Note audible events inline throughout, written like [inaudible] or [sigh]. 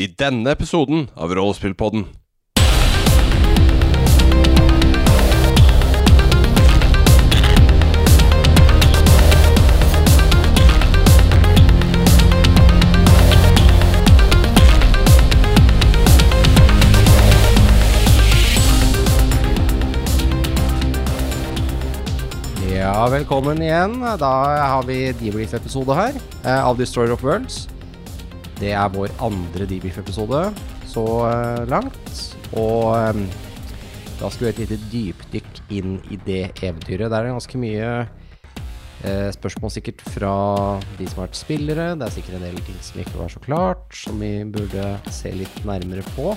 I denne episoden av Rollespillpodden. Ja, velkommen igjen. Da har vi debrief-episode her eh, av Destroyer of Worlds. Det er vår andre debrief-episode så eh, langt. Og eh, da skal vi gjøre et lite dypdykk inn i det eventyret. Det er ganske mye eh, spørsmål sikkert fra de som har vært spillere. Det er sikkert en del ting som ikke var så klart, som vi burde se litt nærmere på.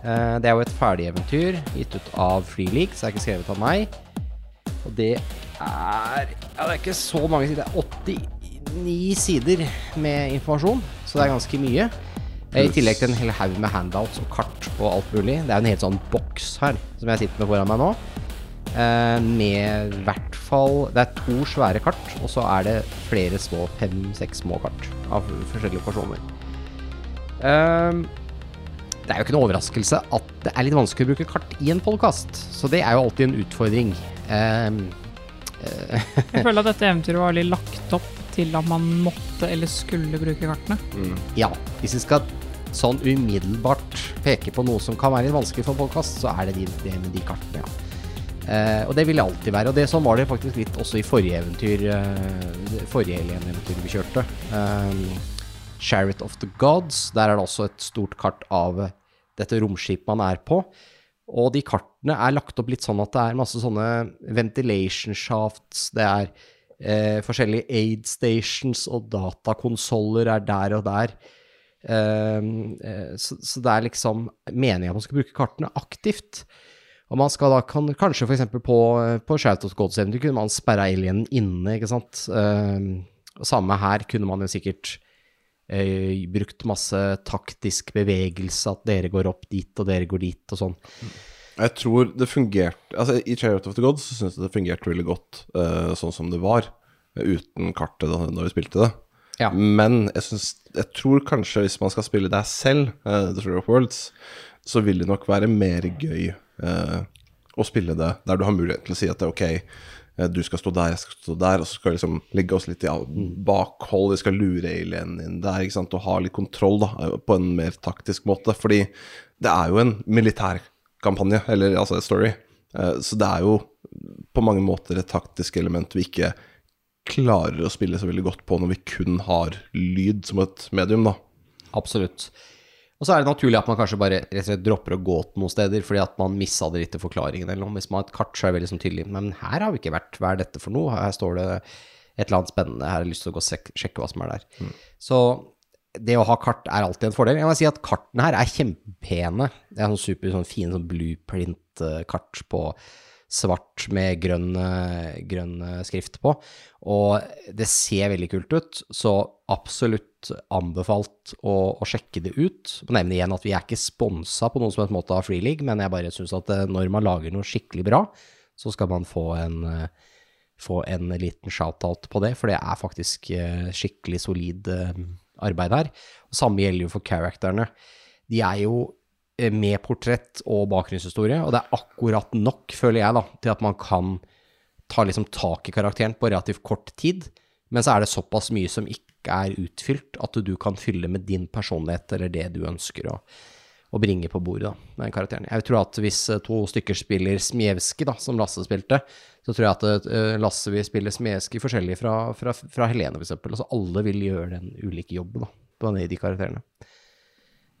Det er jo et ferdig eventyr gitt ut av Freeleak, så det er ikke skrevet av meg. Og det er Ja, det er ikke så mange sider. Det er 89 sider med informasjon, så det er ganske mye. Eh, I tillegg til en hel haug med handouts og kart og alt mulig. Det er en helt sånn boks her som jeg sitter med foran meg nå. Eh, med i hvert fall Det er to svære kart, og så er det flere små, fem-seks små kart av forskjellige personer. Eh, det er jo ikke noe overraskelse at det er litt vanskelig å bruke kart i en podkast, så det er jo alltid en utfordring. Jeg føler at dette eventyret var litt lagt opp til at man måtte eller skulle bruke kartene. ja, hvis vi skal sånn umiddelbart peke på noe som kan være litt vanskelig for podkast, så er det de, det med de kartene, ja. Uh, og det vil det alltid være. Og det sånn var det faktisk litt også i forrige eventyr, uh, forrige Alien-eventyr vi kjørte. Um, Chariot of the Gods. Der er det også et stort kart av dette romskipet man er på. Og de kartene er lagt opp litt sånn at det er masse sånne ventilation shafts, det er eh, forskjellige aid stations og datakonsoller er der og der. Ehm, eh, så, så det er liksom meningen at man skal bruke kartene aktivt. Og man skal da kan, kanskje f.eks. på, på Shout of Gods eventyr kunne man sperra alienen inne, ikke sant. Eh, og samme her kunne man jo sikkert eh, brukt masse taktisk bevegelse, at dere går opp dit og dere går dit og sånn. Jeg tror det fungerte Altså, i Chariot of the Gods så syns jeg det fungerte veldig godt uh, sånn som det var, uten kartet da, da vi spilte det. Ja. Men jeg, synes, jeg tror kanskje hvis man skal spille deg selv, uh, The Story of Worlds, så vil det nok være mer gøy uh, å spille det der du har mulighet til å si at det er ok, du skal stå der, jeg skal stå der, og så skal vi liksom ligge oss litt i bakhold, vi skal lure alienen inn der, ikke sant, og ha litt kontroll, da, på en mer taktisk måte. Fordi det er jo en militærkampanje, eller altså et story, Eh, så det er jo på mange måter et taktisk element vi ikke klarer å spille så veldig godt på når vi kun har lyd som et medium, da. Absolutt. Og så er det naturlig at man kanskje bare rett og slett dropper å gå til noen steder fordi at man missa det litt i forklaringen eller noe. Hvis man har et kart, så er det veldig sånn tydelig. Men her har vi ikke vært. Hva er dette for noe? Her står det et eller annet spennende. Her har jeg lyst til å gå og sjekke hva som er der. Så det å ha kart er alltid en fordel. Jeg må si at kartene her er kjempepene. Det er sånn super sånn fine sånn blueprint-kart på svart med grønn, eh, grønn eh, skrift på. Og det ser veldig kult ut, så absolutt anbefalt å, å sjekke det ut. Jeg må nevne igjen at vi er ikke sponsa på noen som helst måte av Free men jeg bare syns at eh, når man lager noe skikkelig bra, så skal man få en, eh, få en liten shout-out på det, for det er faktisk eh, skikkelig solid eh, arbeid her. Og samme gjelder jo for characterne. De er jo eh, med portrett og bakgrunnshistorie, og det er akkurat nok, føler jeg, da, til at man kan ta liksom tak i karakteren på relativt kort tid, men så er det såpass mye som ikke er utfylt, at du kan fylle med din personlighet eller det du ønsker å, å bringe på bordet da, med den karakteren. Jeg tror at hvis eh, to stykker spiller Smjevskij, som Lasse spilte, så tror jeg at eh, Lasse vil spille smeske forskjellig fra, fra, fra Helene, eksempel. Altså alle vil gjøre den ulike jobben da, på de karakterene.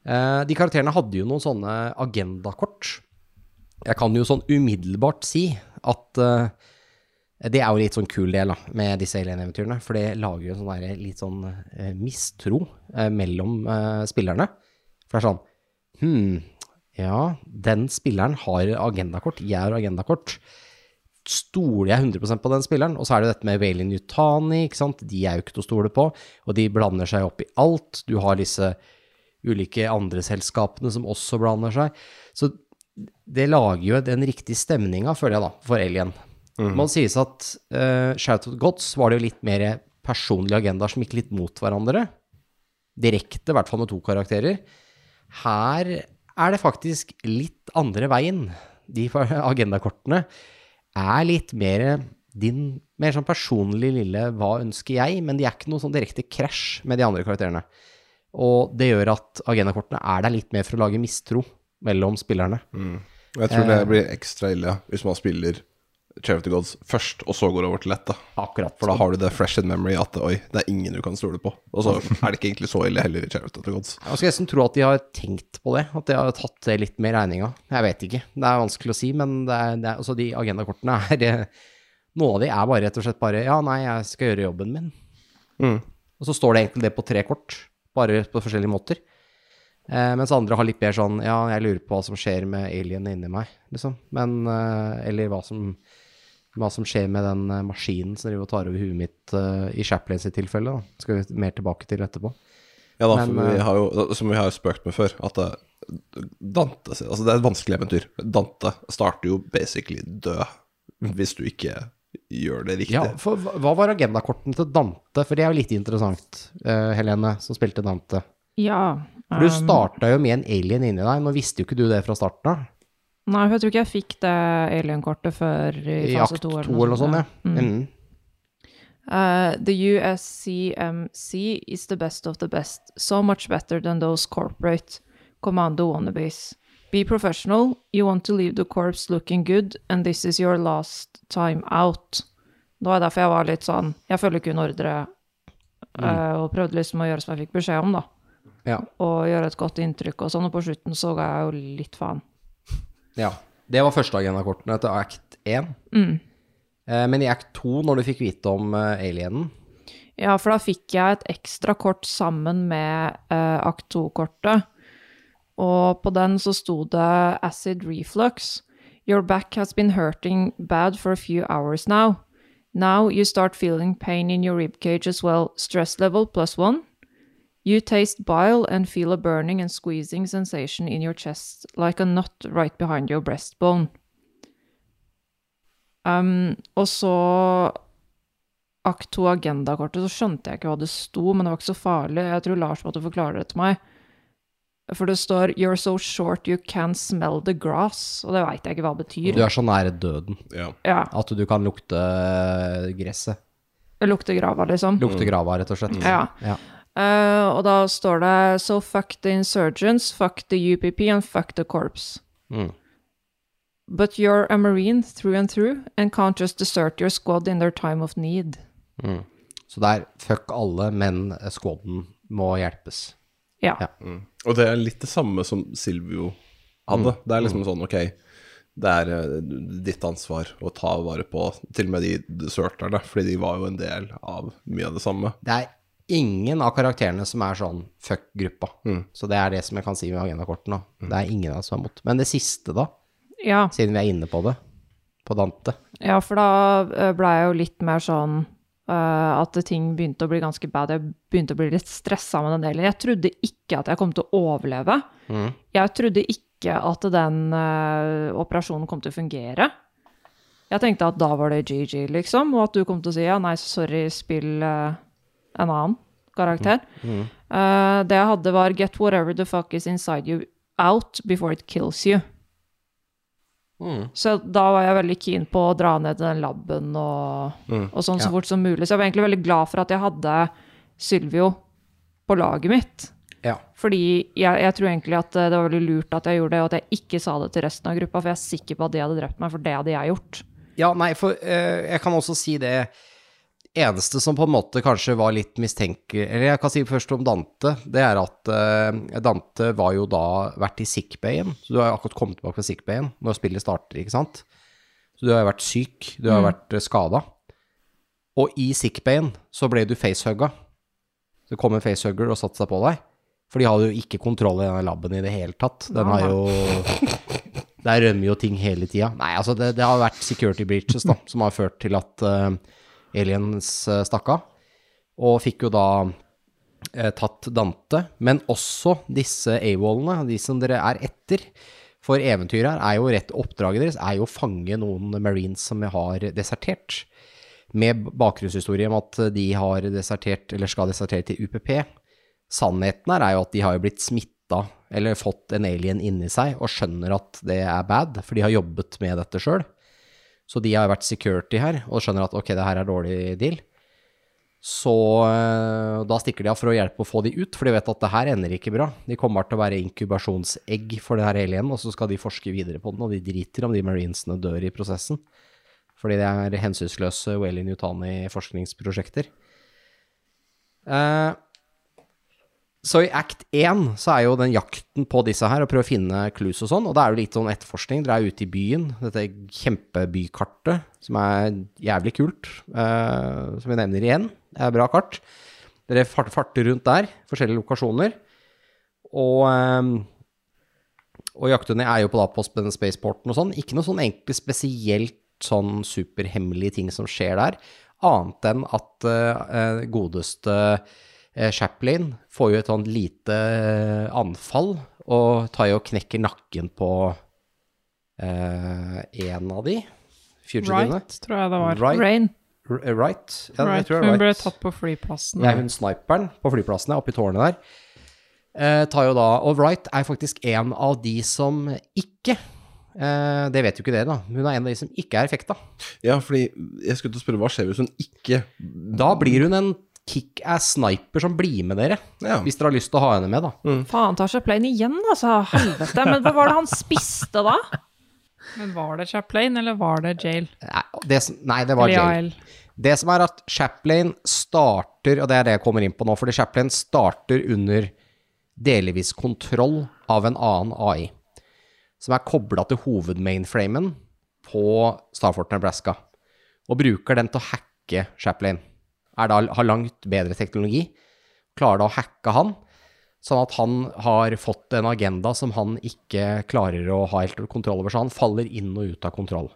Eh, de karakterene hadde jo noen sånne agendakort. Jeg kan jo sånn umiddelbart si at eh, det er jo litt sånn kul del da, med disse alien-eventyrene, for det lager jo sånn der, litt sånn eh, mistro eh, mellom eh, spillerne. For det er sånn Hm, ja, den spilleren har agendakort, jeg har agendakort. Stoler jeg 100% på den spilleren? Og så er det dette med Waylon Yutani, ikke sant. De er jo ikke til å stole på, og de blander seg opp i alt. Du har disse ulike andre selskapene som også blander seg. Så det lager jo den riktige stemninga, føler jeg, da, for Alien. Man sies at uh, Shout of Gods var det jo litt mer personlige agendaer som gikk litt mot hverandre. direkte, i hvert fall med to karakterer. Her er det faktisk litt andre veien. De [laughs] agendakortene er litt mer din mer sånn personlig lille 'hva ønsker jeg', men de er ikke noe sånn direkte krasj med de andre karakterene. Og det gjør at agendakortene er der litt mer for å lage mistro mellom spillerne. Mm. Jeg tror det blir ekstra ille hvis man spiller Chair of the Gods først, og så går det over til lett. da Akkurat For da har du det fresh in memory at oi, det er ingen du kan stole på. Og så [laughs] er det ikke egentlig så ille heller i Chair of the Gods. Jeg skal nesten tro at de har tenkt på det, at de har tatt det litt med i regninga. Jeg vet ikke, det er vanskelig å si, men det er, det er, altså de agendakortene er eh, Noen av de er bare rett og slett bare Ja, nei, jeg skal gjøre jobben min. Mm. Og så står det egentlig det på tre kort, bare på forskjellige måter. Eh, mens andre har litt mer sånn Ja, jeg lurer på hva som skjer med alienene inni meg, liksom. Men eh, Eller hva som, hva som skjer med den eh, maskinen som driver og tar over huet mitt uh, i Chaplains sitt tilfelle. Da. Skal vi mer tilbake til etterpå. Ja da, Men, for vi eh, har jo, som vi har jo spøkt med før, at Dante Altså, det er et vanskelig eventyr. Dante starter jo basically død hvis du ikke gjør det riktig. Ja, for hva var agendakortene til Dante? For det er jo litt interessant, uh, Helene, som spilte Dante. Ja. For du um, starta jo med en alien inni deg. Nå visste jo ikke du det fra starten av. Nei, for jeg tror ikke jeg fikk det alien-kortet før i fase to. to eller noe sånt, ja. Mm. Mm. Uh, the USCMC is the best of the best, so much better than those corporate commando wannabes. Be professional, you want to leave the corpse looking good, and this is your last time out. Det var derfor jeg var litt sånn Jeg følger kun ordre, uh, og prøvde liksom å gjøre som jeg fikk beskjed om, da. Ja. Og gjøre et godt inntrykk og sånn, og på slutten så ga jeg jo litt faen. Ja. Det var første agendakortene til Act 1. Mm. Eh, men i Act 2, når du fikk vite om eh, alienen Ja, for da fikk jeg et ekstra kort sammen med uh, act 2-kortet. Og på den så sto det acid reflux. Your back has been hurting bad for a few hours now. Now you start feeling pain in your ribcage as well. Stress level plus one. You taste bile and feel a burning and squeezing sensation in your chest, like a knot right behind your breastbone. Um, og så akt 2 agendakortet, så skjønte jeg ikke hva det sto, men det var ikke så farlig. Jeg tror Lars måtte forklare det til meg. For det står 'You're so short you can smell the grass', og det veit jeg ikke hva det betyr. Du er så nære døden Ja. Ja, at du kan lukte eh, gresset. Lukte grava, liksom. Lukte grava, rett og slett. Ja. Ja. Eh, og da står det 'So fuck the insurgents, fuck the UPP and fuck the corps'. Mm. But you're a marine through and through, and can't just desert your squad in their time of need. Mm. Så det er fuck alle, men eh, squaden må hjelpes. Ja. Ja. Mm. Og det er litt det samme som Silvio hadde. Det er liksom sånn, ok, det er eh, ditt ansvar å ta vare på til og med de deserterne, fordi de var jo en del av mye av det samme. Det er ingen av karakterene som er sånn fuck gruppa. Mm. Så det er det som jeg kan si med agendakortene. Det er ingen av dem som er mot. Men det siste, da, ja. siden vi er inne på det, på Dante. Ja, for da eh, ble jeg jo litt mer sånn uh, at ting begynte å bli ganske bad. Jeg begynte å bli litt stressa med den delen. Jeg trodde ikke at jeg kom til å overleve. Mm. Jeg trodde ikke at den uh, operasjonen kom til å fungere. Jeg tenkte at da var det GG, liksom, og at du kom til å si ja, nei, sorry, spill eh, en annen karakter. Mm. Uh, det jeg hadde, var get whatever the fuck is inside you out before it kills you. Mm. Så da var jeg veldig keen på å dra ned til den laben og, Mm. og sånn så Ja. fort som mulig. Så jeg var egentlig veldig glad for at jeg hadde Sylvio på laget mitt. Ja. Fordi jeg, jeg tror egentlig at eh, det var veldig lurt at jeg gjorde det, og at jeg ikke sa det til resten av gruppa, for jeg er sikker på at de hadde drept meg, for det hadde jeg gjort. Ja, nei, for uh, jeg kan også si det eneste som på en måte kanskje var litt mistenkelig Eller jeg kan si først om Dante. Det er at uh, Dante var jo da vært i sickbayen. Så du har jo akkurat kommet tilbake fra sickbayen når spillet starter, ikke sant? Så du har jo vært syk, du har Mm. vært uh, skada. Og i sickbayen så ble du facehugga. Så kom en facehugger og satte seg på deg. For de hadde jo ikke kontroll i denne laben i det hele tatt. Den har jo [laughs] Der rømmer jo ting hele tida. Nei, altså, det, det har vært security breaches da, som har ført til at eh, aliens uh, stakk av. Og fikk jo da eh, tatt Dante, men også disse AWOL-ene, de som dere er etter. For eventyret her er jo rett Oppdraget deres er jo å fange noen marines som har desertert. Med bakgrunnshistorie om at de har desertert, eller skal desertere til UPP. Sannheten her er jo at de har jo blitt smitta, eller fått en alien inni seg, og skjønner at det er bad, for de har jobbet med dette sjøl. Så de har vært security her, og skjønner at ok, det her er dårlig deal. Så øh, da stikker de av for å hjelpe å få de ut, for de vet at det her ender ikke bra. De kommer til å være inkubasjonsegg for det her alienen, og så skal de forske videre på den, og de driter om de marinesene dør i prosessen. Fordi det er hensynsløse Whaley Newtani-forskningsprosjekter. Eh, så i act 1 så er jo den jakten på disse her, å prøve å finne clues og sånn, og det er jo litt sånn etterforskning. Dere er ute i byen, dette kjempebykartet, som er jævlig kult, eh, som vi nevner igjen. Det er bra kart. Dere fart- farter rundt der, forskjellige lokasjoner, og eh, og jakthundene er jo på, da, på den spaceporten og sånn. Ikke noe sånn egentlig spesielt sånn superhemmelige ting som skjer der, annet enn at eh, godeste eh, Chaplin får jo et sånn lite eh, anfall, og tar jo og knekker nakken på eh, en av de fugitivene. Right, tror jeg det var. Right. Rain. R- eh, right. Ja, Right. Hun ble tatt på flyplassen. Er hun sniperen på flyplassen oppi tårnet der. Eh, tar jo da, og Wright er faktisk en av de som ikke eh, Det vet jo ikke dere, da. Hun er en av de som ikke er effekta. Ja, fordi jeg skulle til å spørre hva skjer hvis hun ikke Da blir hun en kickass sniper som blir med dere. Ja. Hvis dere har lyst til å ha henne med, da. Faen, tar Chaplain igjen, altså. Helvete. Men hva var det han spiste da? Men var det Chaplain, eller var det Jail? Nei, det, som- nei, det var jail. Det som er at Chaplain starter, og det er det jeg kommer inn på nå, fordi Chaplain starter under delvis kontroll av en annen AI, som er kobla til hovedmainframen på Starfort Nebraska, og bruker den til å hacke Chaplin. Er da, har langt bedre teknologi, klarer da å hacke han, sånn at han har fått en agenda som han ikke klarer å ha helt kontroll over, så han faller inn og ut av kontroll.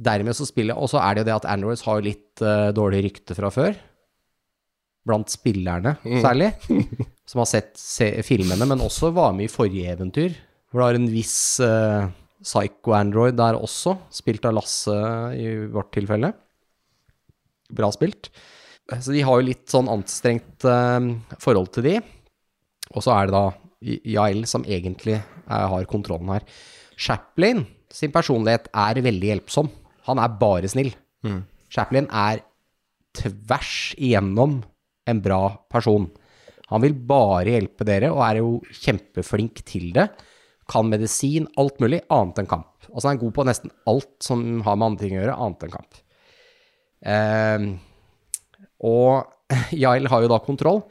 Dermed så spiller Og så er det jo det at Androids har litt uh, dårlig rykte fra før. Blant spillerne, særlig. [laughs] Som har sett se, filmene, men også var med i forrige eventyr. Hvor det har en viss uh, Psycho-Android der også, spilt av Lasse i vårt tilfelle. Bra spilt. Så de har jo litt sånn anstrengt eh, forhold til de. Og så er det da Yael som egentlig er, har kontrollen her. Chaplin sin personlighet er veldig hjelpsom. Han er bare snill. Chaplin er tvers igjennom en bra person. Han vil bare hjelpe dere, og er jo kjempeflink til det. Kan medisin, alt mulig, annet enn kamp. Altså han er god på nesten alt som har med andre ting å gjøre, annet enn kamp. Eh, og [laughs] Yael har jo da kontroll,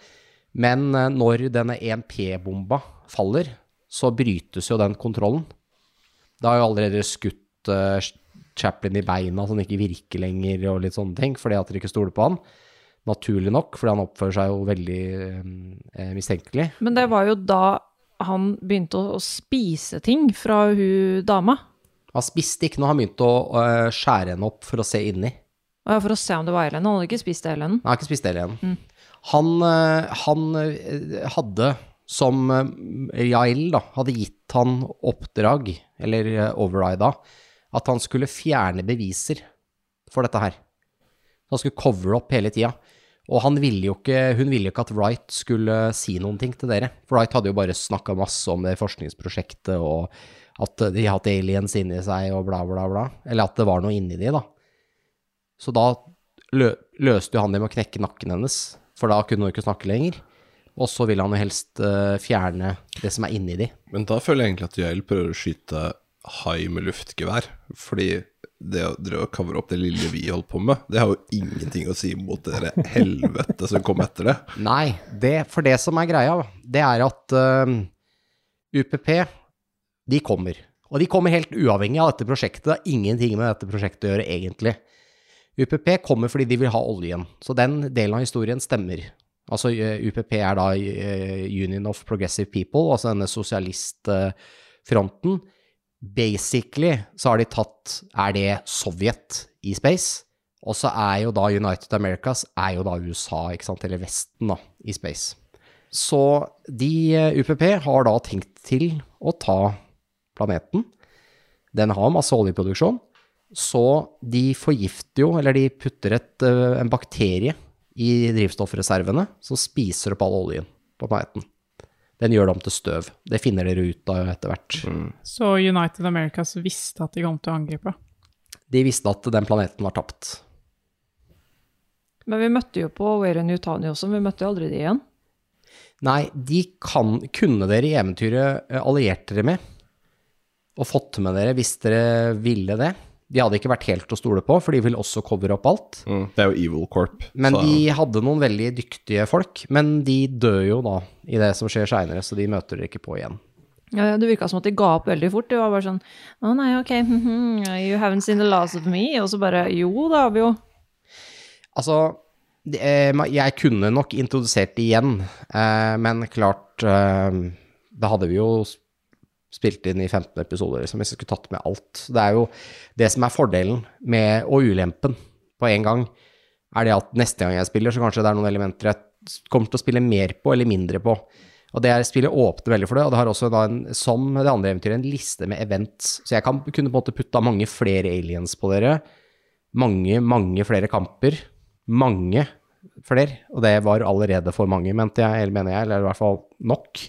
men eh, når denne EMP-bomba faller, så brytes jo den kontrollen. Det har jo allerede skutt eh, Chaplin i beina så han ikke virker lenger, og litt sånne ting, fordi at dere ikke stoler på han. Naturlig nok, fordi han oppfører seg jo veldig eh, mistenkelig. Men det var jo da han begynte å, å spise ting fra hun dama. Han spiste ikke noe, han begynte å eh, skjære henne opp for å se inni. Og For å se om det var Ellen. Han hadde ikke spist Ellen. Han har ikke spist det igjen. Han, eh, han eh, hadde, som eh, Yael da, hadde gitt han oppdrag, eller eh, overrida, at han skulle fjerne beviser for dette her. Han skulle cover opp hele tida. Og han ville ikke, hun ville jo ikke at Wright skulle si noen ting til dere. For Wright hadde jo bare snakka masse om det forskningsprosjektet, og at de hadde aliens inni seg, og bla, bla, bla. Eller at det var noe inni de, da. Så da lø løste jo han det med å knekke nakken hennes, for da kunne hun ikke snakke lenger. Og så vil han jo helst uh, fjerne det som er inni de. Men da føler jeg egentlig at Yael prøver å skyte hai med luftgevær. Fordi det å drive og cover opp det lille vi holdt på med, det har jo ingenting å si mot det helvete som kom etter det. Nei, det, for det som er greia, det er at uh, UPP, de kommer. Og de kommer helt uavhengig av dette prosjektet. Det har ingenting med dette prosjektet å gjøre, egentlig. UPP kommer fordi de vil ha oljen. Så den delen av historien stemmer. Altså eh, UPP er da eh, Union of Progressive People, altså denne sosialistfronten. Basically så har de tatt Er det Sovjet i space? Og så er jo da United Americas er jo da USA, ikke sant, eller Vesten, da, i space. Så de eh, UPP har da tenkt til å ta planeten. Den har masse oljeproduksjon. Så de forgifter jo, eller de putter et, eh, en bakterie i drivstoffreservene som spiser opp all oljen. på planeten. Den gjør det om til støv. Det finner dere ut av etter hvert. Så United Americas visste at de kom til å angripe. De visste at den planeten var tapt. Men vi møtte jo på Wayron Yutani også, men vi møtte jo aldri de igjen. Nei, de kan, kunne dere i eventyret eh, alliert dere med, og fått med dere hvis dere ville det. De hadde ikke vært helt til å stole på, for de vil også cover opp alt. Mm, det er jo Evil Corp. Men så- de hadde noen veldig dyktige folk. Men de dør jo da i det som skjer seinere, så de møter dere ikke på igjen. Ja, det virka som at de ga opp veldig fort. De var bare sånn Å nei, ok, [laughs] you haven't seen the last of me. Og så bare Jo, det har vi jo. Altså, det, eh, jeg kunne nok introdusert det igjen, eh, men klart eh, Da hadde vi jo spilt inn i 15 episoder, liksom, hvis jeg skulle tatt med alt. Det er jo det som er fordelen med, og ulempen på en gang, er det at neste gang jeg spiller, så kanskje det er noen elementer jeg kommer til å spille mer på eller mindre på. Og det er spillet åpner veldig for det, og det har også en, som det andre eventyret, en liste med events. Så jeg kan kunne på en måte putta mange flere aliens på dere. Mange, mange flere kamper. Mange flere. Og det var allerede for mange, mente jeg, eller mener jeg, eller i hvert fall nok.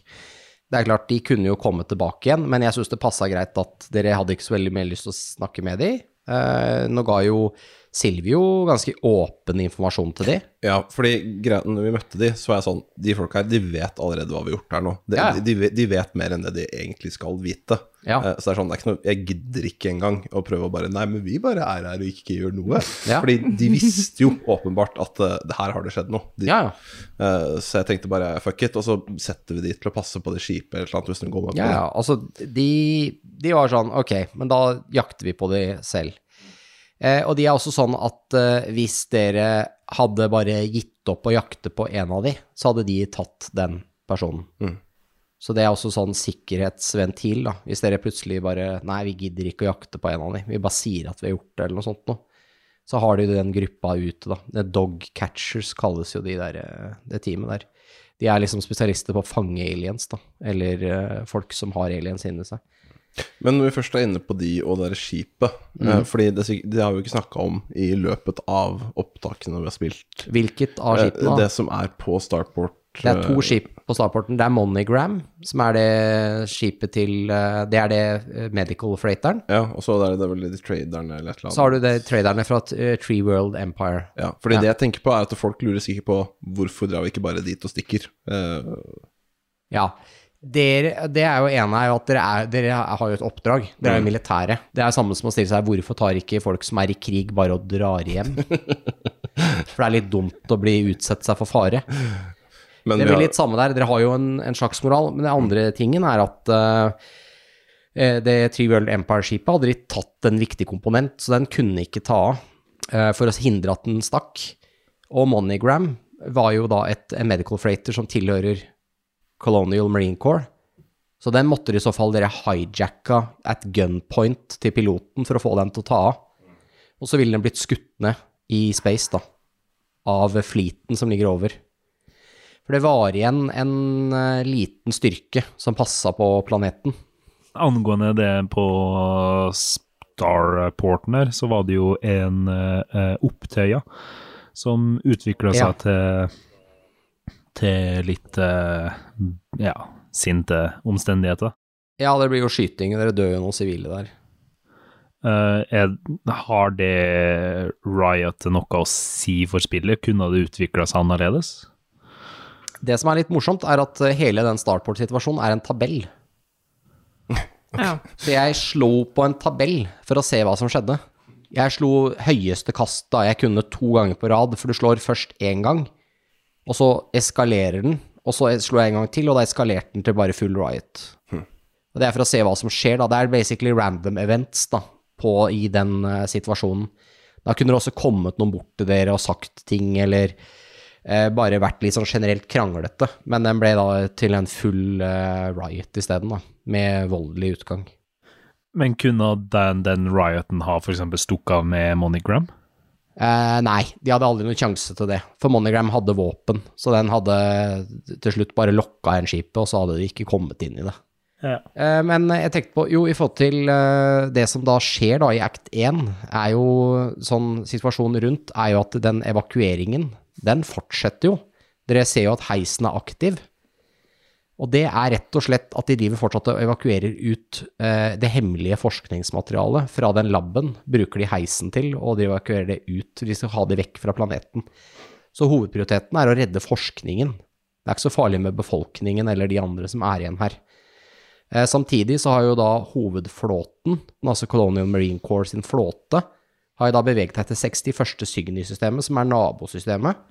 Det er klart, de kunne jo komme tilbake igjen, men jeg syns det passa greit at dere hadde ikke så veldig mer lyst til å snakke med de. Eh, nå ga jo Silvio ganske åpen informasjon til de. Ja, fordi greia når vi møtte de, så var jeg sånn De folka her, de vet allerede hva vi har gjort her nå. De, Ja. de, de, de vet mer enn det de egentlig skal vite. Ja. Eh, Så det er sånn, det er ikke noe Jeg gidder ikke engang å prøve å bare Nei, men vi bare er her og ikke gjør noe. Ja. Fordi de visste jo åpenbart at uh, det her har det skjedd noe. De, Ja, ja. Uh, så jeg tenkte bare fuck it, og så setter vi de til å passe på det skipet eller noe hvis de går med på Ja, ja, altså de, de var sånn, ok, men da jakter vi på de selv. Eh, og de er også sånn at eh, hvis dere hadde bare gitt opp å jakte på en av de, så hadde de tatt den personen. Mm. Så det er også sånn sikkerhetsventil, da. Hvis dere plutselig bare Nei, vi gidder ikke å jakte på en av dem. vi bare sier at vi har gjort det, eller noe sånt noe. Så har de den gruppa ute, da. Det dog catchers kalles jo de der, eh, det teamet der. De er liksom spesialister på å fange aliens, da. Eller uh, folk som har aliens inni seg. Men når vi først er inne på de og det skipet Mm. Fordi det, det har vi jo ikke snakka om i løpet av opptakene vi har spilt. Hvilket av skipene? Det som er på Starport. Det er to eh, skip på Starporten. Det er Monogram, som er det skipet til eh, Det er det eh, medical freighteren. Ja, og så er det vel de traderne eller et eller annet. Så har du det traderne fra eh, Tree World Empire. Ja, fordi Ja. det jeg tenker på er at folk lurer sikkert på hvorfor drar vi ikke bare dit og stikker. Uh. Ja. Dere, det er jo ene er jo at dere, er, dere har jo et oppdrag. Dere er jo militære. Det er samme som å stille seg hvorfor tar ikke folk som er i krig, bare og drar hjem? [laughs] For det er litt dumt å bli utsette seg for fare. Men Det blir har, litt samme der. Dere har jo en, en slags moral. Men den andre tingen er at uh, det Trivial Empire-skipet hadde de tatt en viktig komponent, så den kunne ikke ta av uh, for å hindre at den stakk. Og Monogram var jo da et, en medical freighter som tilhører Colonial Marine Corps. Så den måtte i så fall dere hijacka at gunpoint til piloten for å få den til å ta av. Og så ville den blitt skutt ned i space, da. Av fleeten som ligger over. For det var igjen en eh, liten styrke som passa på planeten. Angående det på Starporten her, så var det jo en uh, opptøya som utvikla seg Ja. til, til litt uh, ja, sinte omstendigheter. Ja, det blir jo skyting, dere dør jo noen sivile der. Uh, er, har det Riot noe å si for spillet? Kunne det utvikla seg annerledes? Det som er litt morsomt, er at eh, hele den startport-situasjonen er en tabell. [laughs] Ja. Så jeg slo på en tabell for å se hva som skjedde. Jeg slo høyeste kast da jeg kunne to ganger på rad, for du slår først én gang, og så eskalerer den, og så slo jeg en gang til, og da eskalerte den til bare full riot. Og det er for å se hva som skjer, da. Det er basically random events, da, på, i den uh, situasjonen. Da kunne det også kommet noen bort til dere og sagt ting, eller bare vært litt sånn generelt kranglete. Men den ble da til en full eh, riot isteden, da, med voldelig utgang. Men kunne den, den Rioten ha f.eks. stukket av med Monogram? Eh, nei, de hadde aldri noen sjanse til det. For Monogram hadde våpen, så den hadde til slutt bare lokka igjen skipet, og så hadde de ikke kommet inn i det. Ja. Eh, men jeg tenkte på, jo, i forhold til eh, det som da skjer da i Act 1, er jo sånn situasjonen rundt, er jo at den evakueringen, den fortsetter jo. Dere ser jo at heisen er aktiv. Og det er rett og slett at de driver fortsatt og evakuerer ut eh, det hemmelige forskningsmaterialet fra den laben, bruker de heisen til, og de evakuerer det ut. De skal ha det vekk fra planeten. Så hovedprioriteten er å redde forskningen. Det er ikke så farlig med befolkningen eller de andre som er igjen her. Eh, samtidig så har jo da hovedflåten, altså Colonial Marine Corps sin flåte, har jo da beveget seg til 61. Sygny-systemet, som er nabosystemet.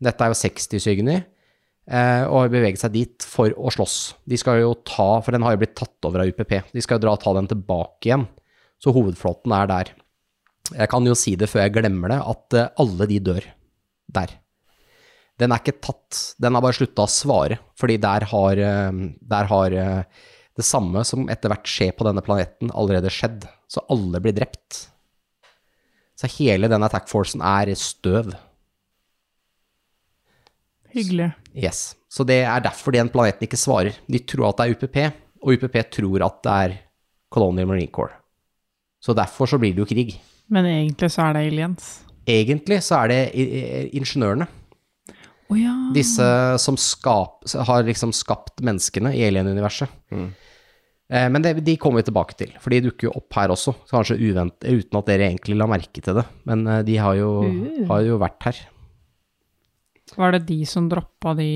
Dette er jo 60 Sygny, eh, og har beveget seg dit for å slåss. De skal jo ta, for den har jo blitt tatt over av UPP, de skal jo dra og ta den tilbake igjen. Så hovedflåten er der. Jeg kan jo si det før jeg glemmer det, at eh, alle de dør der. Den er ikke tatt, den har bare slutta å svare, fordi der har, eh, der har det samme som etter hvert skjer på denne planeten, allerede skjedd. Så alle blir drept. Så hele den attack forcen er støv. Hyggelig. Yes. Så det er derfor den planeten ikke svarer. De tror at det er UPP, og UPP tror at det er Colonial Marine Corps. Så derfor så blir det jo krig. Men egentlig så er det aliens. Egentlig så er det ingeniørene. Oh, ja. Disse som skap, har liksom skapt menneskene i alien-universet. Eh, Men det, de kommer vi tilbake til, for de dukker jo opp her også. Kanskje uvent, uten at dere egentlig la merke til det. Men eh, de har jo, Uh. har jo vært her. Var det de som droppa de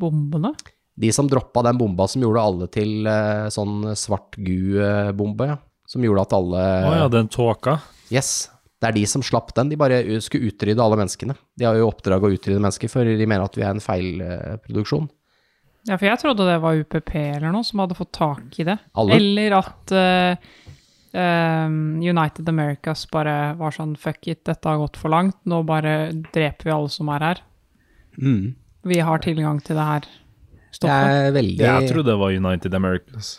bombene? De som droppa den bomba som gjorde alle til eh, sånn svart gu-bombe, ja. Som gjorde at alle Å ja, den tåka. Yes. Det er de som slapp den. De bare skulle utrydde alle menneskene. De har jo oppdrag å utrydde mennesker, for de mener at vi er en feilproduksjon. Ja, for jeg trodde det var UPP eller noe som hadde fått tak i det. Alle? Eller at uh, um, United Americas bare var sånn fuck it, dette har gått for langt, nå bare dreper vi alle som er her. Mm. Vi har tilgang til det her Det stoffet. er veldig Jeg trodde det var United Americas.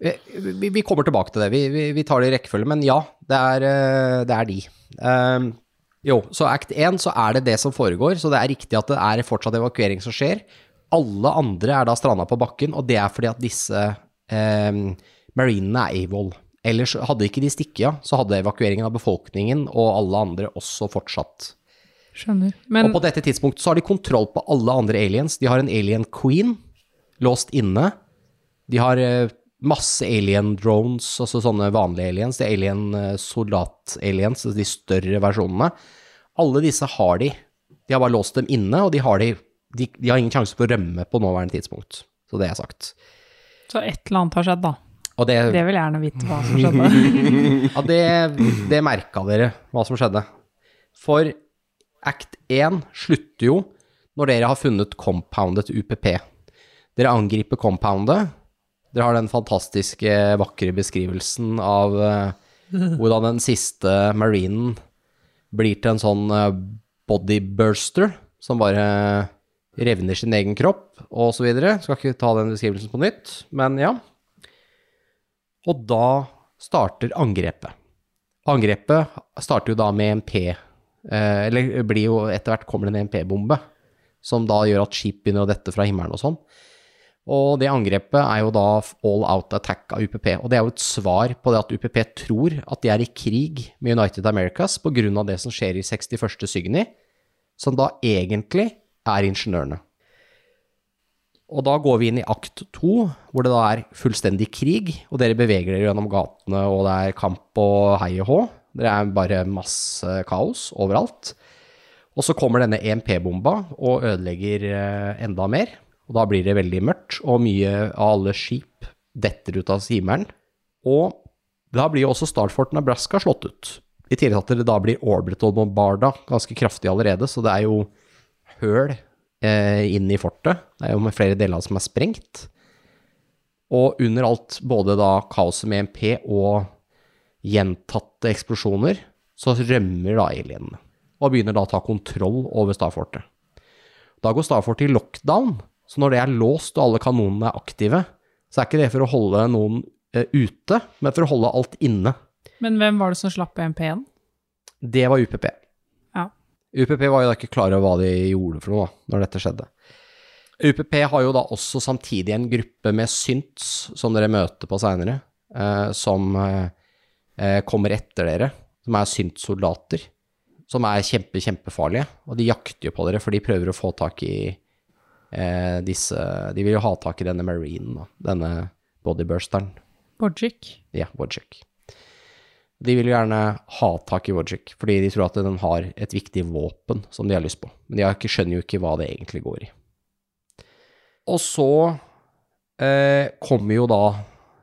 Vi, vi, vi kommer tilbake til det. Vi, vi, vi tar det i rekkefølge, men ja, det er, eh, det er de. Um, jo, så Act 1 så er det det som foregår, så det er riktig at det er fortsatt evakuering som skjer. Alle andre er da stranda på bakken, og det er fordi at disse eh, marinene er AWOL. Ellers hadde ikke de stikket av, så hadde evakueringen av befolkningen og alle andre også fortsatt. Skjønner. Men og på dette tidspunktet så har de kontroll på alle andre aliens. De har en alien queen låst inne. De har eh, masse alien drones, altså sånne vanlige aliens. Det er alien eh, soldat-aliens, altså de større versjonene. Alle disse har de. De har bare låst dem inne, og de har, de, de, de har ingen sjanse for å rømme på nåværende tidspunkt. Så det er sagt. så et eller annet har skjedd, da. Og det, Det vil jeg gjerne vite hva som skjedde. [laughs] Ja, det, det merka dere, hva som skjedde. For Act 1 slutter jo når dere har funnet compoundet til UPP. Dere angriper compoundet. Dere har den fantastiske, vakre beskrivelsen av eh, hvordan den siste marinen blir til en sånn eh, bodyburster som bare revner sin egen kropp, videre. Skal ikke ta den beskrivelsen på nytt, men ja. Og da starter angrepet. Angrepet starter jo da med en P, eh, eller blir jo etter hvert kommer det en MP-bombe, som da gjør at skip begynner å dette fra himmelen og sånn. Og det angrepet er jo da all out attack av UPP, og det er jo et svar på det at UPP tror at de er i krig med United Americas av det som skjer i 61. Sygny, som da egentlig er ingeniørene. Og da går vi inn i akt to, hvor det da er fullstendig krig, og dere beveger dere gjennom gatene, og det er kamp og hei og hå. Det er bare masse kaos overalt. Og så kommer denne EMP-bomba og ødelegger eh, enda mer. Og da blir det veldig mørkt, og mye av alle skip detter ut av himmelen. Og da blir jo også Starfort Nebraska slått ut. I tillegg til at det da blir orbital bombarda ganske kraftig allerede, så det er jo høl eh, inn i fortet. Det er jo med flere deler som er sprengt. Og under alt, både da kaoset med MP og gjentatte eksplosjoner, så rømmer da alienene. Og begynner da å ta kontroll over Starfortet. Da går Starfortet i lockdown, så når det er låst og alle kanonene er aktive, så er ikke det for å holde noen eh, ute, men for å holde alt inne. Men hvem var det som slapp MP-en? Det var UPP. UPP var jo da ikke klar over hva de gjorde for noe da, når dette skjedde. UPP har jo da også samtidig en gruppe med synts, som dere møter på seinere, eh, som eh, kommer etter dere, som er syntsoldater, som er kjempe, kjempefarlige. Og de jakter jo på dere, for de prøver å få tak i eh, disse De vil jo ha tak i denne marinen, da. Denne bodybursteren. Bodgic. Ja, Wojcik. De vil jo gjerne ha tak i Wojcik, fordi de tror at den har et viktig våpen som de har lyst på. Men de skjønner jo ikke hva det egentlig går i. Og så eh, kommer jo da,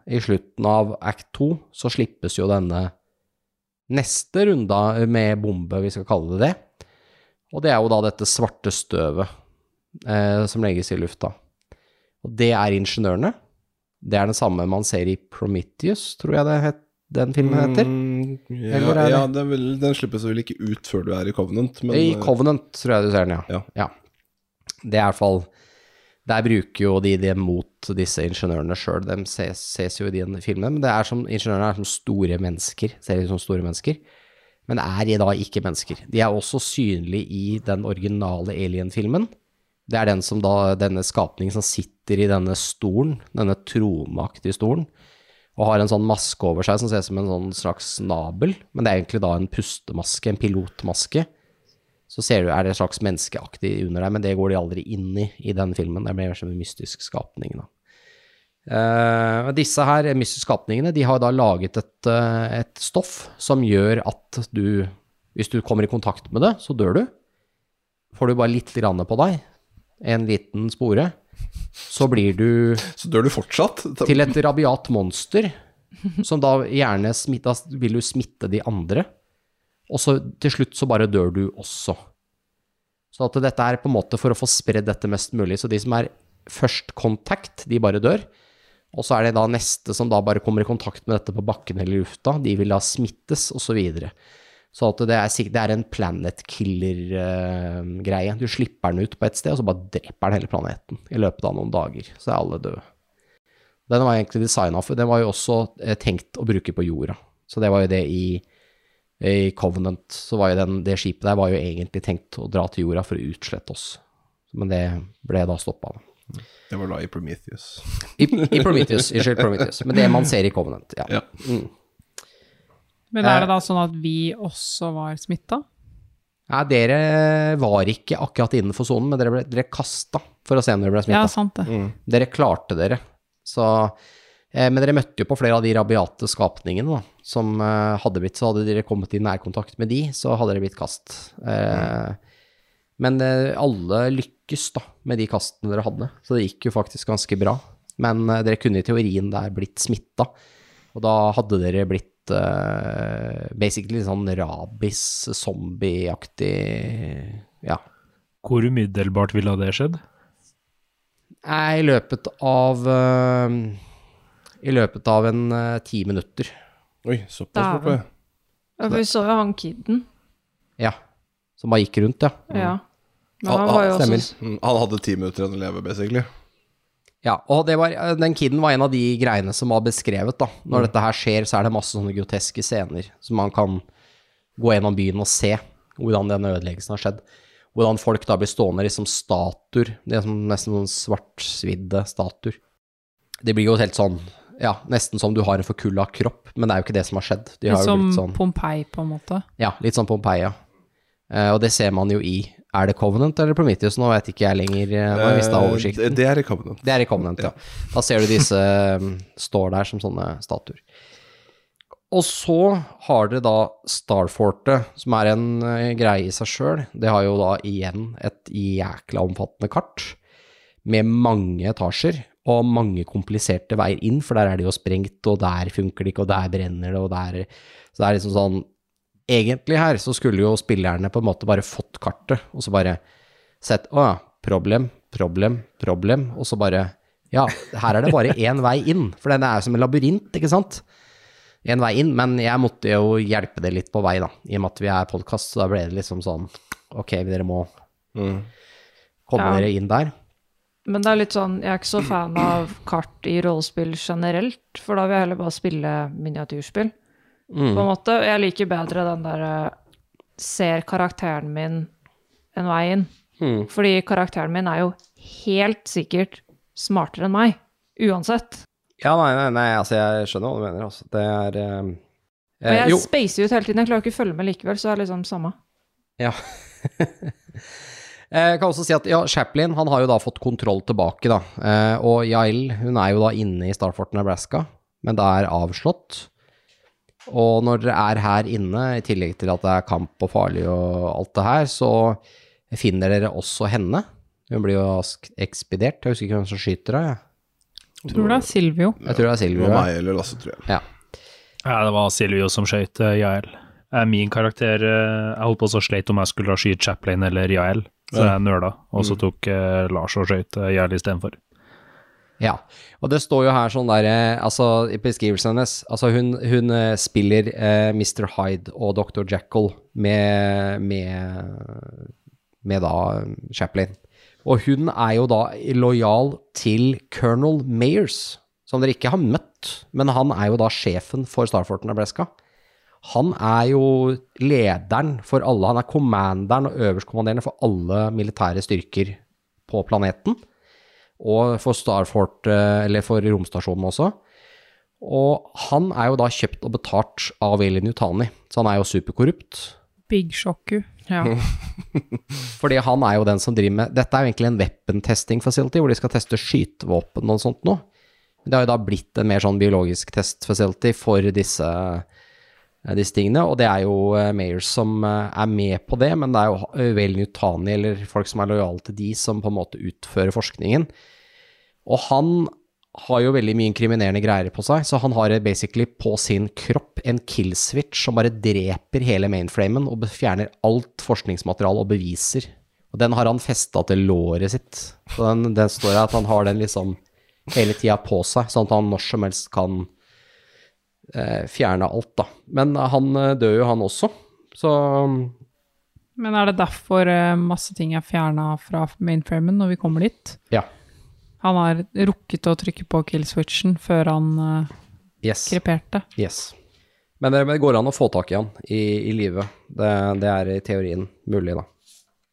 i slutten av act 2, så slippes jo denne neste runda med bombe, vi skal kalle det det. Og det er jo da dette svarte støvet eh, som legges i lufta. Og det er ingeniørene. Det er den samme man ser i Prometheus, tror jeg det het, den filmen heter. Mm, ja, Eller er det- ja det er vel, den slippes vel ikke ut før du er i Covenant, men I eh, Covenant tror jeg du ser den, ja. Ja. Det er i hvert fall Der bruker jo de det mot disse ingeniørene sjøl. De ses, ses jo i de filmene. Men det er som, ingeniørene er som store mennesker. Ser ut som store mennesker. Men er de da ikke mennesker. De er også synlige i den originale Alien-filmen. Det er den som da, denne skapningen som sitter i denne stolen, denne troneaktige stolen, og har en sånn maske over seg som ser ut som en sånn slags nabel, men det er egentlig da en pustemaske, en pilotmaske. Så ser du, er det en slags menneskeaktig under deg, men det går de aldri inn i i den filmen. Det mer som en mystisk skapning, da. Uh, disse her mystiske skapningene, de har da laget et, uh, et stoff som gjør at du, hvis du kommer i kontakt med det, så dør du. Får du bare litt grann på deg, en liten spore, så blir du Så dør du fortsatt? til et rabiat monster, som da gjerne smitta, vil du smitte de andre, og så til slutt så bare dør du også. Så at dette er på en måte for å få spredd dette mest mulig. Så de som er først kontakt, de bare dør. Og så er det da neste som da bare kommer i kontakt med dette på bakken eller lufta, de vil da smittes, og så videre. Så det er, det er en planet killer-greie. du slipper den ut på et sted, og så bare dreper den hele planeten i løpet av noen dager. Så er alle døde. Den var egentlig designa for Den var jo også eh, tenkt å bruke på jorda. Så det var jo det i, i Covenant. Så var jo den, det skipet der var jo egentlig tenkt å dra til jorda for å utslette oss. Men det ble da stoppa. Det var da i Prometheus. I, I Prometheus. Unnskyld, Prometheus. Men det man ser i Covenant, ja. Ja. Men er det da sånn at vi også var smitta? Nei, Dere var ikke akkurat innenfor sonen, men dere ble dere kasta for å se om dere ble Ja, smitta. sant det. Dere klarte dere. Så, eh, men dere møtte jo på flere av de rabiate skapningene da, som eh, hadde blitt Så hadde dere kommet i nærkontakt med de, så hadde dere blitt kast. Eh, Men eh, alle lykkes da med de kastene dere hadde, så det gikk jo faktisk ganske bra. Men eh, dere kunne i teorien der blitt smitta, og da hadde dere blitt eh, basically sånn rabies, zombieaktig Ja. Hvor umiddelbart ville det skjedd? I løpet av uh, I løpet av en uh, ti minutter. Oi, såpass fort, ja. Vi så jo han kiden. Ja. Som bare gikk rundt, ja. Ja. Men han, han ah, var jo også Stemmer. Han hadde ti minutter igjen å leve, basically. Ja, og det var, eh, den kiden var en av de greiene som var beskrevet, da. Når dette her skjer, så er det masse sånne groteske scener som man kan gå gjennom byen og se hvordan denne ødeleggelsen har skjedd. Hvordan folk da blir stående liksom statuer, det er som nesten sånn svartsvidde statuer. Det blir jo helt sånn, ja, nesten som du har en forkulla kropp, men det er jo ikke det som har skjedd. De har Litt som sånn, Pompeii, på en måte. ja, litt sånn Pompeia. Eh, og det ser man jo i, er det Covenant eller Prometheus? Nå vet ikke jeg lenger, eh, jeg Eh, oversikten. Det, er i Covenant. Det er i Covenant, ja. Da ser du disse um, står der som sånne statuer. Og så har dere da Starfortet, som er en eh, greie i seg sjøl. Det har jo da igjen et jækla omfattende kart med mange etasjer og mange kompliserte veier inn, for der er det jo sprengt, og der funker det ikke, og der brenner det, og der Så det er liksom sånn Egentlig her så skulle jo spillerne på en måte bare fått kartet, og så bare sett Å ja, problem, problem, problem, og så bare Ja, her er det bare én vei inn, for den er som en labyrint, ikke sant? En vei inn, men jeg måtte jo hjelpe det litt på vei, da, i og med at vi er podkast, så da ble det liksom sånn Ok, dere må Mm. komme Ja. dere inn der. Men det er litt sånn, jeg er ikke så fan av kart i rollespill generelt, for da vil jeg heller bare spille miniatyrspill. På en måte. Jeg liker bedre den der ser karakteren min en vei inn. Mm. Fordi karakteren min er jo helt sikkert smartere enn meg, uansett. Ja, nei, nei, nei, altså jeg skjønner hva du mener, altså. Det er eh, eh, jeg Jo, spacer ut hele tiden, jeg klarer ikke å følge med likevel, så det er liksom samme. ja. [laughs] Eh, Jeg kan også si at ja, Chaplin han har jo da fått kontroll tilbake, da. Eh, og Yael hun er jo da inne i Starfort Nebraska, men det er avslått. Og når dere er her inne, i tillegg til at det er kamp og farlig og alt det her, så finner dere også henne. Hun blir jo ekspedert. Jeg husker ikke hvem som skyter henne. jeg. Tror det er Silvio. Jeg tror det er Silvio. ja. meg eller Lasse, tror jeg. Ja. Ja, det var Silvio som skøyt uh, Jael. Eh, Min karakter eh, Jeg holdt på så sleit om jeg skulle skyte Chaplin eller Jael, så jeg nøla. Og så tok eh, Lars og skøyt Jael istedenfor. Ja, og det står jo her sånn der, eh, altså i beskrivelsen hennes, altså hun, hun eh, spiller eh, Mr. Hyde og Dr. Jackal med, med, med da Chaplin. Og hun er jo da lojal til Colonel Mayers, som dere ikke har møtt, men han er jo da sjefen for Starfort Nebraska. Han er jo lederen for alle, han er commanderen og øverstkommanderende for alle militære styrker på planeten og for Starfort, eh, eller for romstasjonen også. Og han er jo da kjøpt og betalt av Eli Yutani, så han er jo superkorrupt. Big Shocku. Ja. [laughs] Fordi han er jo den som driver med Dette er jo egentlig en weapon testing facility, hvor de skal teste skytevåpen og sånt noe. Det har jo da blitt en mer sånn biologisk test facility for disse, disse tingene, og det er jo Mayer som eh, er med på det, men det er jo eh, Vel Nutani eller folk som er lojale til de, som på en måte utfører forskningen. Og han har jo veldig mye inkriminerende greier på seg, så han har basically på sin kropp en kill switch som bare dreper hele mainframen og fjerner alt forskningsmateriale og beviser. Og den har han festa til låret sitt. Så den, den står at han har den liksom hele tida på seg, sånn at han når som helst kan eh, fjerne alt, da. Men han eh, dør jo, han også. Så Men er det derfor eh, masse ting er fjerna fra mainframen når vi kommer dit? ja. Han har rukket å trykke på kill-switchen før han eh, Yes. kreperte. Yes. Men det, det går an å få tak i han i, i live. Det, det er i teorien mulig, da.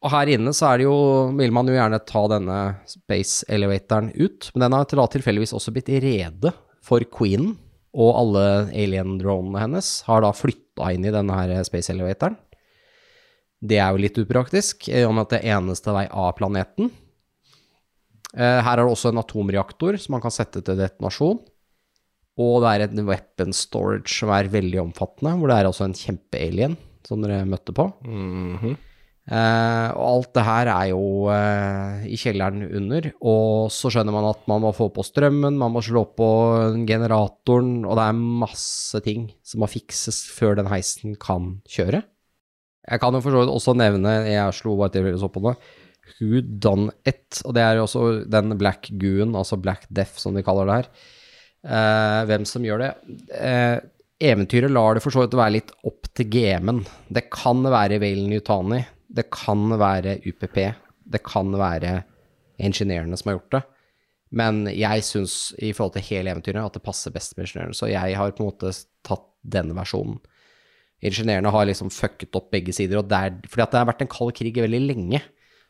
Og her inne så er det jo, vil man jo gjerne ta denne space elevatoren ut, men den har da tilfeldigvis også blitt rede for Queen, og alle alien-dronene hennes har da flytta inn i denne her space elevatoren. Det er jo litt upraktisk, i og med at det er eneste vei av planeten. Eh, Her er det også en atomreaktor som man kan sette til detonasjon. Og det er en weapon storage som er veldig omfattende, hvor det er altså en kjempe-alien som dere møtte på. Eh, og alt det her er jo eh, i kjelleren under, og så skjønner man at man må få på strømmen, man må slå på generatoren, og det er masse ting som må fikses før den heisen kan kjøre. Jeg kan jo for så vidt også nevne, jeg slo bare til så på det, Who Done It, og det er jo også den Black goon, altså Black Death som de kaller det her. Eh, hvem som gjør det. Eh, eventyret lar det for så vidt være litt opp til GM-en. Det kan være Valen Yutani, det kan være UPP, det kan være ingeniørene som har gjort det. Men jeg syns i forhold til hele eventyret at det passer best med ingeniørene, så jeg har på en måte tatt denne versjonen. Ingeniørene har liksom fucket opp begge sider, og det er, fordi det har vært en kald krig veldig lenge.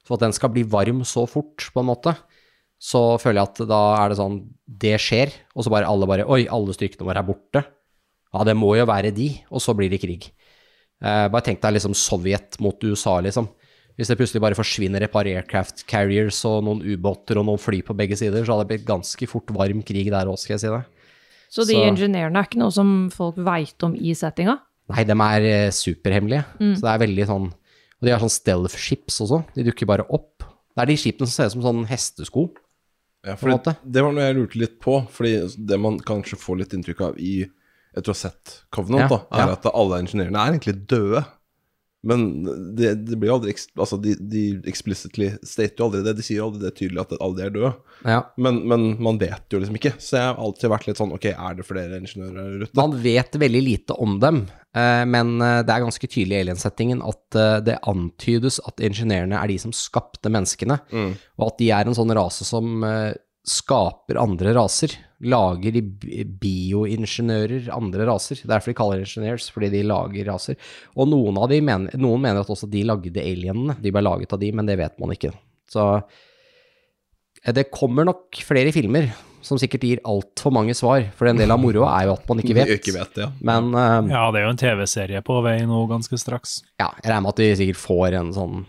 Så at den skal bli varm så fort, på en måte, så føler jeg at da er det sånn Det skjer, og så bare alle bare Oi, alle styrkene våre er borte. Ja, det må jo være de, og så blir det krig. Eh, bare tenk deg liksom Sovjet mot USA, liksom. Hvis det plutselig bare forsvinner et par aircraft carriers og noen ubåter og noen fly på begge sider, så hadde det blitt ganske fort varm krig der òg, skal jeg si det. Så de Så- ingeniørene er ikke noe som folk veit om i settinga? Nei, de er superhemmelige. superhemmelige. Så det er veldig sånn Og de har sånn stealth ships også. De dukker bare opp. Det er de skipene som ser ut som sånn hestesko. Ja, for det, det var noe jeg lurte litt på, fordi det man kanskje får litt inntrykk av i etter å ha sett Covenant, Ja, da, er ja. at alle ingeniørene er egentlig døde. Men det, det blir aldri Altså, de, de explicitly stater jo aldri det. De sier jo aldri det tydelig at alle de er døde. Ja. Men, men man vet jo liksom ikke. Så jeg har alltid vært litt sånn Ok, er det flere ingeniører der ute? Man vet veldig lite om dem, eh, men eh, det er ganske tydelig i alien-settingen at eh, det antydes at ingeniørene er de som skapte menneskene, og at de er en sånn rase som skaper andre raser. Lager de bioingeniører andre raser. Derfor de kaller det engineers, fordi de lager raser. Og noen av de mener, noen mener at også de lagde alienene. De ble laget av de, men det vet man ikke. Så eh, det kommer nok flere filmer som sikkert gir altfor mange svar, for en del av moroa er jo at man ikke [laughs] vet. Ikke vet ja. Men uh, Ja, det er jo en TV-serie på vei nå ganske straks. ja, jeg regner med at vi sikkert får en sånn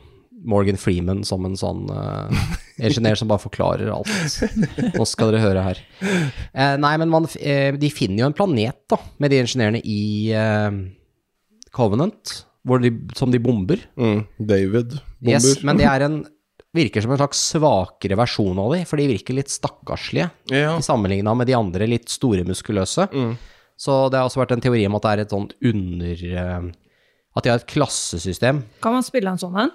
Morgan Freeman som en sånn uh, [laughs] ingeniør som bare forklarer alt. Nå skal dere høre her. Eh, nei, men man, eh, de finner jo en planet, da, med de ingeniørene i eh, Covenant, hvor de, som de bomber. Mm. David bomber. Yes, men det [laughs] er en virker som en slags svakere versjon av de, for de virker litt stakkarslige ja. sammenligna med de andre litt store muskuløse. Så det har også vært en teori om at det er et sånt under eh, At de har et klassesystem. Kan man spille en sånn en?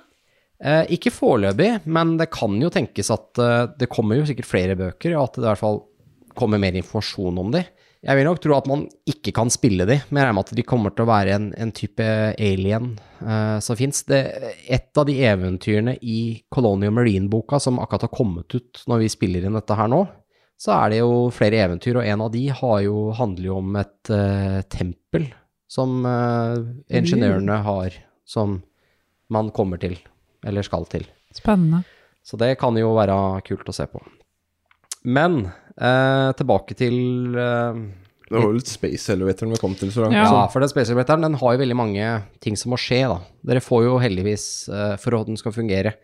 Eh, ikke foreløpig, men det kan jo tenkes at eh, det kommer jo sikkert flere bøker, og at det i hvert fall kommer mer informasjon om de. Jeg vil nok tro at man ikke kan spille de, men jeg regner med at de kommer til å være en, en type alien uh, som fins. Et av de eventyrene i Colonial Marine-boka som akkurat har kommet ut når vi spiller inn dette her nå, så er det jo flere eventyr, og en av de har jo, handler jo om et uh, tempel som uh, ingeniørene har, som man kommer til, eller skal til. Spennende. Så det kan jo være kult å se på. Men eh, tilbake til eh, Det var jo litt Space Elevatoren vi kom til så langt. Ja. Ja, for den Space elevatoren den har jo veldig mange ting som må skje, da. Dere får jo heldigvis, eh, for at den skal fungere,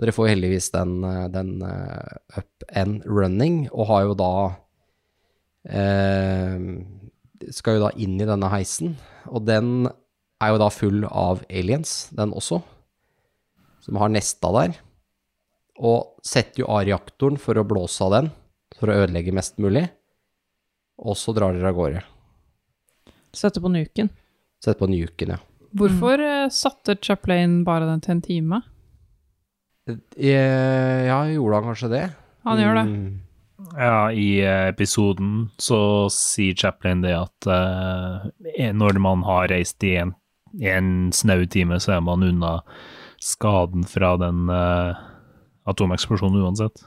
dere får jo heldigvis den, eh, den uh, up and running, og har jo da eh, Skal jo da inn i denne heisen, og den er jo da full av aliens, den også, som har nesta der. Og setter jo av reaktoren for å blåse av den, for å ødelegge mest mulig. Og så drar dere av gårde. Sette på nuken. Setter på nuken, ja. Hvorfor mm. satte Chaplain bare den til en time? Eh, Ja, gjorde han kanskje det? Han gjør det. Mm, Ja, i eh, episoden så sier Chaplin det at uh, når man har reist i en, en snau time, så er man unna skaden fra den uh, atomeksplosjonen uansett.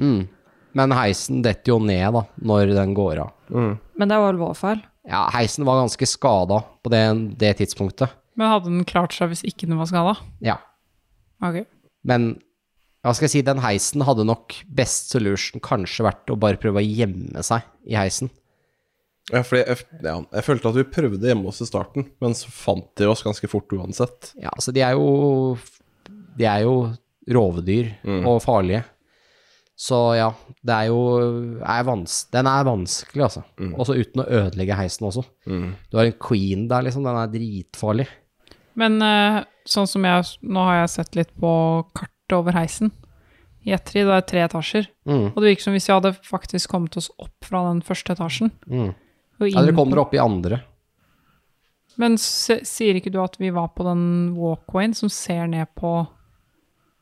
Mm. Men heisen detter jo ned da, når den går av. Men det var vel vår feil. Ja, heisen var ganske skada på det, det tidspunktet. Men hadde den klart seg hvis ikke den var skada? Ja. Ok. Men hva skal jeg si, den heisen hadde nok best solution kanskje vært å bare prøve å gjemme seg i heisen. Ja, fordi jeg, ja, jeg følte at vi prøvde hjemme hos i starten, men så fant de oss ganske fort uansett. Ja, altså de er jo De er jo rovdyr og farlige. Så ja, det er jo er vans Den er vanskelig, altså. Også uten å ødelegge heisen også. Du har en queen der, liksom. Den er dritfarlig. Men eh, sånn som jeg Nå har jeg sett litt på kartet over heisen. I Etri, det er tre etasjer. Mm. Og det virker som hvis vi hadde faktisk kommet oss opp fra den første etasjen Mm. Ja, dere kom kommer opp i andre. Men sier ikke du at vi var på den walkwayen som ser ned på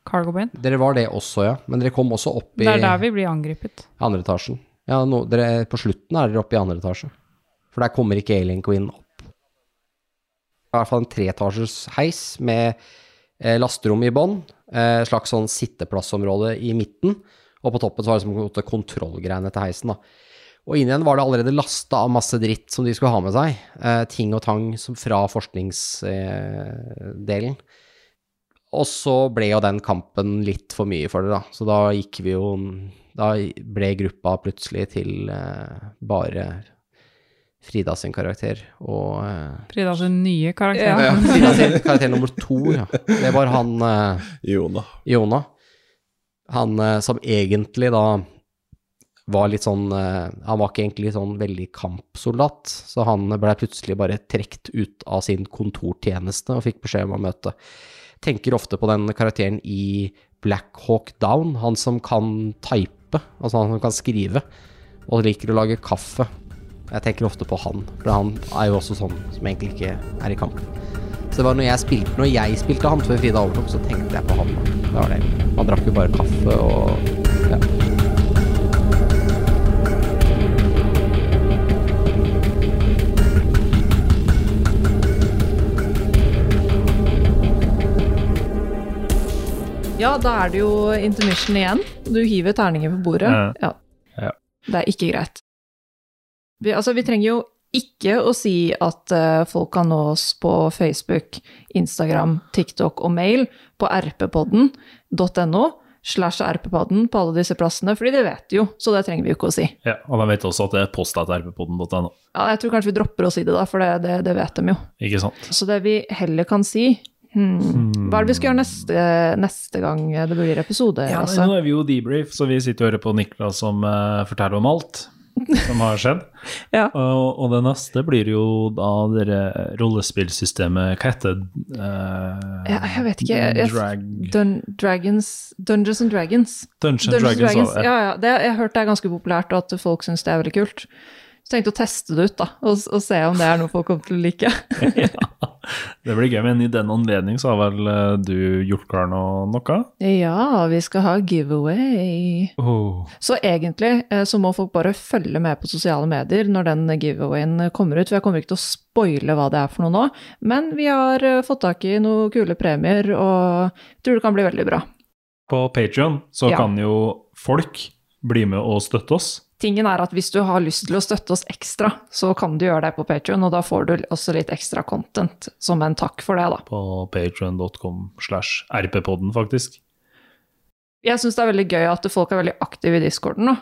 cargo bayen? Dere var det også, ja. Men dere kom også opp i Det er der vi blir angrepet. andre etasjen. Ja, no, dere, på slutten er dere oppe i andre etasje. For der kommer ikke Alien Queen opp. I hvert fall en treetasjers heis med eh, lasterom i bånn, eh, slags sånn sitteplassområde i midten, og på toppen så var det som kontrollgreiene til heisen, da. Og inn igjen var det allerede lasta av masse dritt som de skulle ha med seg. Eh, ting og tang som fra forskningsdelen. Og så ble jo den kampen litt for mye for det, da. Så da gikk vi jo Da ble gruppa plutselig til eh, bare Frida sin karakter og eh, Frida sin nye karakter. Ja. [laughs] Frida sin karakter nummer to, ja. Det var han eh, Jo. Jona. Han eh, som egentlig da var litt sånn eh, Han var ikke egentlig sånn veldig kampsoldat, så han ble plutselig bare trukket ut av sin kontortjeneste og fikk beskjed om å møte. Tenker ofte på den karakteren i Black Hawk Down, han som kan type, altså han som kan skrive, og liker å lage kaffe. Jeg tenker ofte på han, for han er jo også sånn som egentlig ikke er i kamp. Så det var når jeg spilte, når jeg spilte han før Frida overtok, så tenkte jeg på han. Det var det. Han drakk jo bare kaffe og ja. Ja, da er det jo intermission igjen. Du hiver terninger på bordet. Ja. Ja. Det er ikke greit. Vi, altså, vi trenger jo ikke å si at uh, folk kan nå oss på Facebook, Instagram, TikTok og mail på rppodden.no slash rppodden på alle disse plassene, fordi det vet de jo, så det trenger vi jo ikke å si. Ja, og de vet også at det er posta til rppodden.no. Ja, jeg tror kanskje vi dropper å si det da, for det, det, det vet de jo. Ikke sant? Så det vi heller kan si, Hmm. Hva er det vi skal gjøre neste, neste gang det blir episode? Ja, altså? Nå er vi jo debrief, så vi sitter og hører på Niklas som uh, forteller om alt som har skjedd. [laughs] Ja. Og, og det neste blir jo da dere rollespillsystemet Hva heter det? Uh, Ja, jeg vet ikke. Jeg- Drag... Dun Dragons, Dungeons and Dragons. Dungeons Dungeons Dragons. Dragons. ja. Ja, ja. Det, jeg har hørt det er ganske populært, og at folk syns det er veldig kult. Så tenkte jeg å teste det ut, da, og, og se om det er noe folk kommer til å like. [laughs] Det blir gøy, men i den anledning så har vel eh, du gjort klar noe? noe? Ja, vi skal ha giveaway. Oh. Så egentlig eh, så må folk bare følge med på sosiale medier når den giveawayen kommer ut. For jeg kommer ikke til å spoile hva det er for noe nå, men vi har eh, fått tak i noen kule premier, og jeg tror det kan bli veldig bra. På Patrion så Ja. kan jo folk bli med og støtte oss. Tingen er at hvis du har lyst til å støtte oss ekstra, så kan du gjøre det på Patreon, og da får du også litt ekstra content som en takk for det, da. På patreon.com slash rppodden, faktisk. Jeg syns det er veldig gøy at folk er veldig aktive i discorden nå.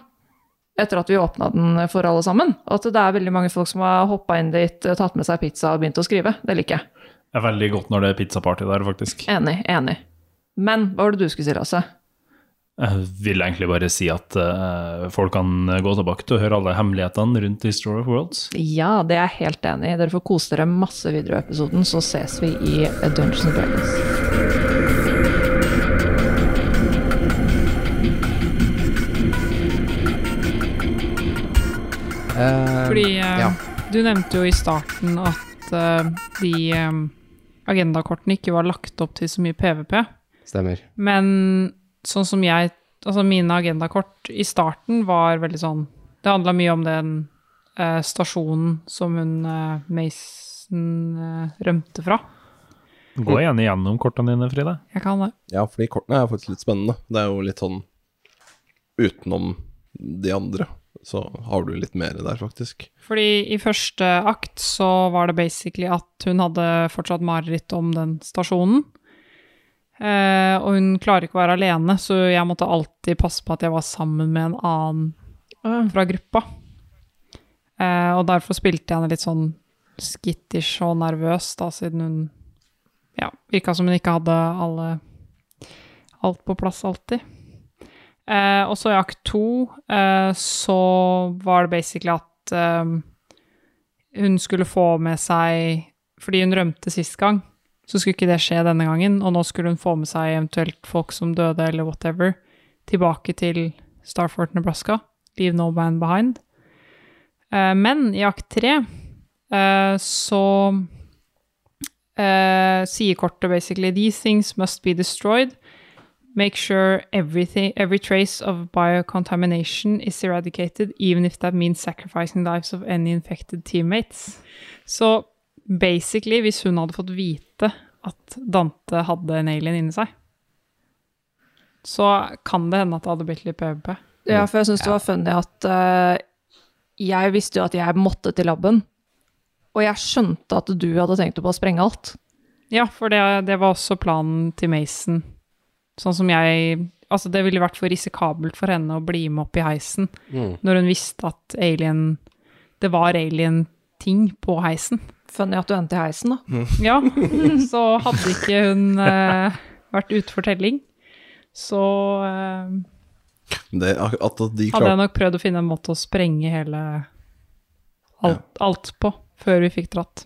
Etter at vi åpna den for alle sammen. Og at det er veldig mange folk som har hoppa inn dit, tatt med seg pizza og begynt å skrive. Det liker jeg. Det er veldig godt når det er pizzaparty der, faktisk. Enig, enig. Men hva var det du skulle si, Lasse? Jeg vil egentlig bare si at uh, folk kan gå tilbake til å høre alle hemmelighetene rundt History of Worlds. Ja, det er jeg helt enig i. Dere får kose dere masse videre i episoden, så ses vi i Dungeons and Dragons. Eh, Fordi eh, ja. du nevnte jo i starten at eh, de eh, agendakortene ikke var lagt opp til så mye PVP. Stemmer. Men sånn som jeg Altså mine agendakort i starten var veldig sånn Det handla mye om den eh, stasjonen som hun eh, Mason eh, rømte fra. Gå gjerne gjennom kortene dine, Fride. Jeg kan det. Ja, fordi kortene er faktisk litt spennende. Det er jo litt sånn utenom de andre, så har du litt mer der, faktisk. Fordi i første akt så var det basically at hun hadde fortsatt mareritt om den stasjonen. Eh, og hun klarer ikke å være alene, så jeg måtte alltid passe på at jeg var sammen med en annen fra gruppa. Eh, og derfor spilte jeg henne litt sånn skittish og nervøs, da, siden hun ja, virka som hun ikke hadde alle alt på plass alltid. Eh, og så i akt to eh, så var det basically at hun skulle få med seg Fordi hun rømte sist gang, så skulle ikke det skje denne gangen. Og nå skulle hun få med seg eventuelt folk som døde, eller whatever, tilbake til Starfort, Nebraska. Leave no man behind. Eh, men i akt tre eh, så eh, sier kortet basically These things must be destroyed. Make sure everything, every trace of biocontamination is eradicated, even if that means sacrificing lives of any infected teammates. Så basically, hvis hun hadde fått vite at Dante hadde en alien inni seg, så kan det hende at det hadde blitt litt PVP. Ja, for jeg syns det var funny at uh, jeg visste jo at jeg måtte til laben, og jeg skjønte at du hadde tenkt på å sprenge alt. Ja, for det, det var også planen til Mason. Sånn som jeg Altså, det ville vært for risikabelt for henne å bli med opp i heisen Mm. når hun visste at alien Det var alien-ting på heisen. Funny at du endte i heisen, da. Ja, [laughs] så hadde ikke hun eh, vært ute for telling, så eh, Det, de hadde jeg nok prøvd å finne en måte å sprenge hele alt, alt på før vi fikk dratt.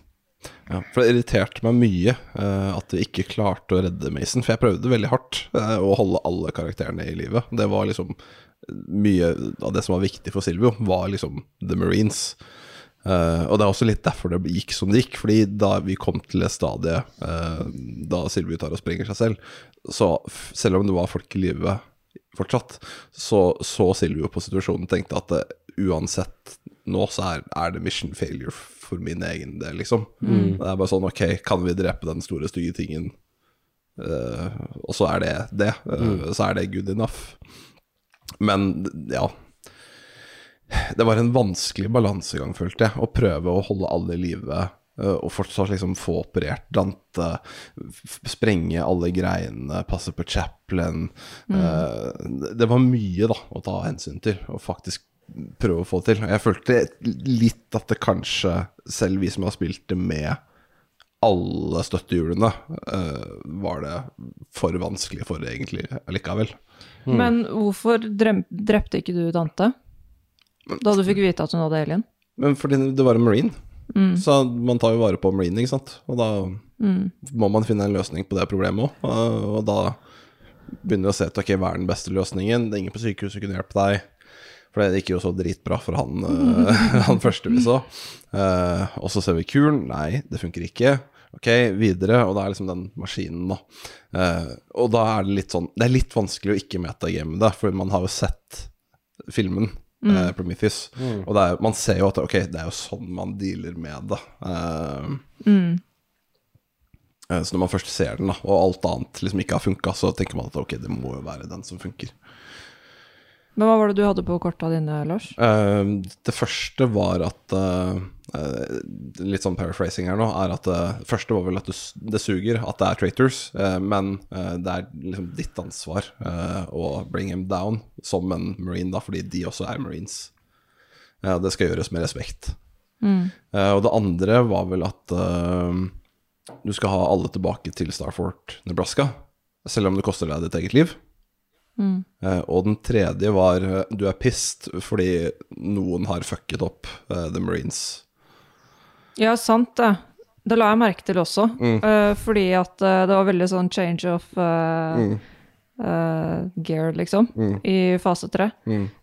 ja, For det irriterte meg mye uh, at vi ikke klarte å redde Mason. For jeg prøvde veldig hardt uh, å holde alle karakterene i live. Det var liksom Mye av det som var viktig for Silvio, var liksom The Marines. Eh, og det er også litt derfor det gikk som det gikk. Fordi da vi kom til det stadiet uh, da Silvio tar og sprenger seg selv, så selv om det var folk i live fortsatt, så så Silvio på situasjonen og tenkte at uh, uansett nå så er, er det mission failure for min egen del, liksom. Det er bare sånn ok, kan vi drepe den store, stygge tingen? Og så er det det. Mm. Så er det good enough. Men ja Det var en vanskelig balansegang, følte jeg, å prøve å holde alle i live. eh, Og fortsatt liksom få operert Dante, sprenge alle greiene, passe på Chaplin. Mm. Det var mye da å ta hensyn til, og faktisk prøve å få til. Jeg følte litt at det kanskje, selv vi som har spilt det med alle støttehjulene eh, var det for vanskelig for det egentlig likevel. Men hvorfor drepte ikke du Dante? Da du fikk vite at hun hadde alien? Men fordi det var en marine, så man tar jo vare på marine, ikke sant. Og da må man finne en løsning på det problemet òg. Og da begynner vi å se etter ok, hva er den beste løsningen? Det er ingen på sykehuset kunne hjelpe deg. For det gikk jo så dritbra for han, mm. [laughs] [laughs] han første vi så. Eh, og så ser vi kuren. Nei, det funker ikke. Ok, videre. Og det er liksom den maskinen, da. Eh, og da er det litt sånn Det er litt vanskelig å ikke metagame det, for man har jo sett filmen. Eh, Prometheus. Og det er, man ser jo at ok, det er jo sånn man dealer med det. Uh, mm. uh, så når man først ser den, da, og alt annet liksom ikke har funka, så tenker man at ok, det må jo være den som funker. Men hva var det du hadde på korta dine, Lars? Uh, det første var at eh, Litt sånn paraphrasing her nå, er at det det første var vel at du, det suger at det er traitors, men det er liksom ditt ansvar å bring him down som en marine, da, fordi de også er marines. Det skal gjøres med respekt. Eh, og det andre var vel at du skal ha alle tilbake til Starfort, Nebraska, selv om det koster deg ditt eget liv. Eh, og den tredje var eh, du er pissed fordi noen har fucket opp uh, The Marines. Ja, sant det. Det la jeg merke til også. eh, fordi at det var veldig sånn change of mm. gear, liksom, i fase tre.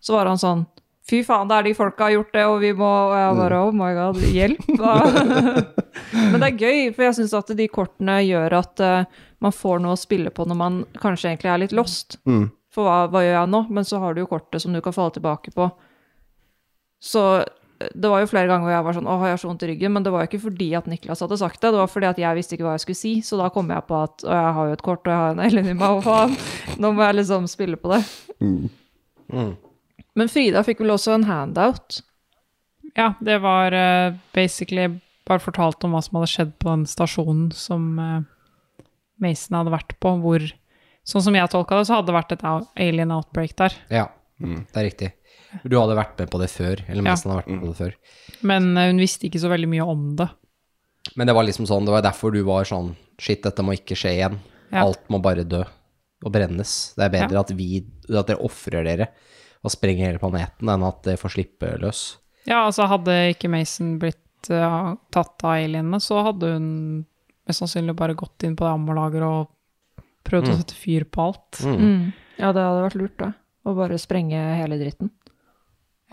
Så var han sånn Fy faen, det er de folka har gjort det, og vi må Og jeg bare oh my god, hjelp. [laughs] Men det er gøy, for jeg syns at de kortene gjør at man får noe å spille på når man kanskje egentlig er litt lost. For hva, hva gjør jeg nå? Men så har du jo kortet som du kan falle tilbake på. Så eh, det var jo flere ganger hvor jeg var sånn Å, jeg har så vondt i ryggen. Men det var jo ikke fordi at Niklas hadde sagt det, det var fordi at jeg visste ikke hva jeg skulle si. Så da kom jeg på at Å, jeg har jo et kort, og jeg har en Ellen i meg, og faen? [laughs] Nå må jeg liksom spille på det. Men Frida fikk vel også en handout. Ja, det var uh, basically bare fortalt om hva som hadde skjedd på den stasjonen som uh, Mason hadde vært på, hvor Sånn som jeg tolka det, så hadde det vært et alien outbreak der. Ja, det er riktig. Du hadde vært med på det før, eller Ja. Mason hadde vært med på det før. Men eh, hun visste ikke så veldig mye om det. Men det var liksom sånn, det var derfor du var sånn Shit, dette må ikke skje igjen. Ja. Alt må bare dø og brennes. Det er bedre Ja. at vi At dere ofrer dere og sprenger hele planeten, enn at det får slippe løs. Ja, altså hadde ikke Mason blitt uh, tatt av alienene, så hadde hun mest sannsynlig bare gått inn på det ammolageret og prøvd å sette fyr på alt. Mm. Ja, det hadde vært lurt, da. Å bare sprenge hele dritten.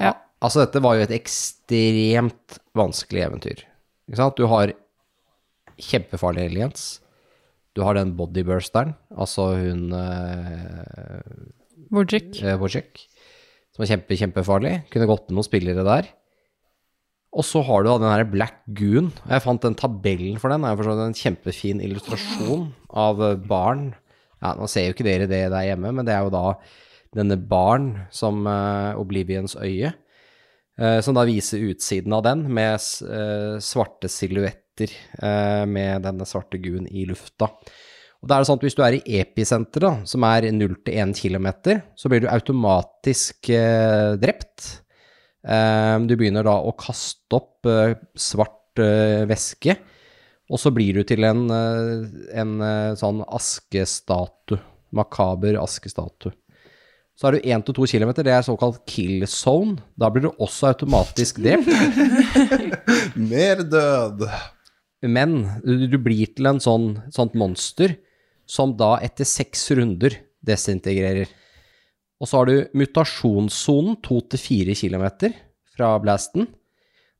Ja. Altså, dette var jo et ekstremt vanskelig eventyr. Ikke sant? Du har kjempefarlig aliens. Du har den bodybursteren, altså hun uh, Wojcik. Eh, som er kjempe, kjempefarlig. Kunne gått med noen spillere der. Og så har du da den her Black Goon. Jeg fant den tabellen for den. Det er en kjempefin illustrasjon av eh, barn. Ja, Nå ser jo ikke dere det der hjemme, men det er jo da denne barn som uh, Oblivions øye. uh, som da viser utsiden av den med eh, svarte silhuetter med denne svarte guen i lufta. Og da er det sånn at Hvis du er i episenteret, da, som er 0 til 1 km, så blir du automatisk drept. Du begynner da å kaste opp svart væske, og så blir du til en, eh, en eh, sånn askestatue. Makaber askestatue. Så har du 1-2 km, det er såkalt kill zone. Da blir du også automatisk drept. [laughs] Mer død! Men du, blir til en sånn sånt monster som da etter seks runder desintegrerer. Og så har du mutasjonssonen, to til fire kilometer fra blasten.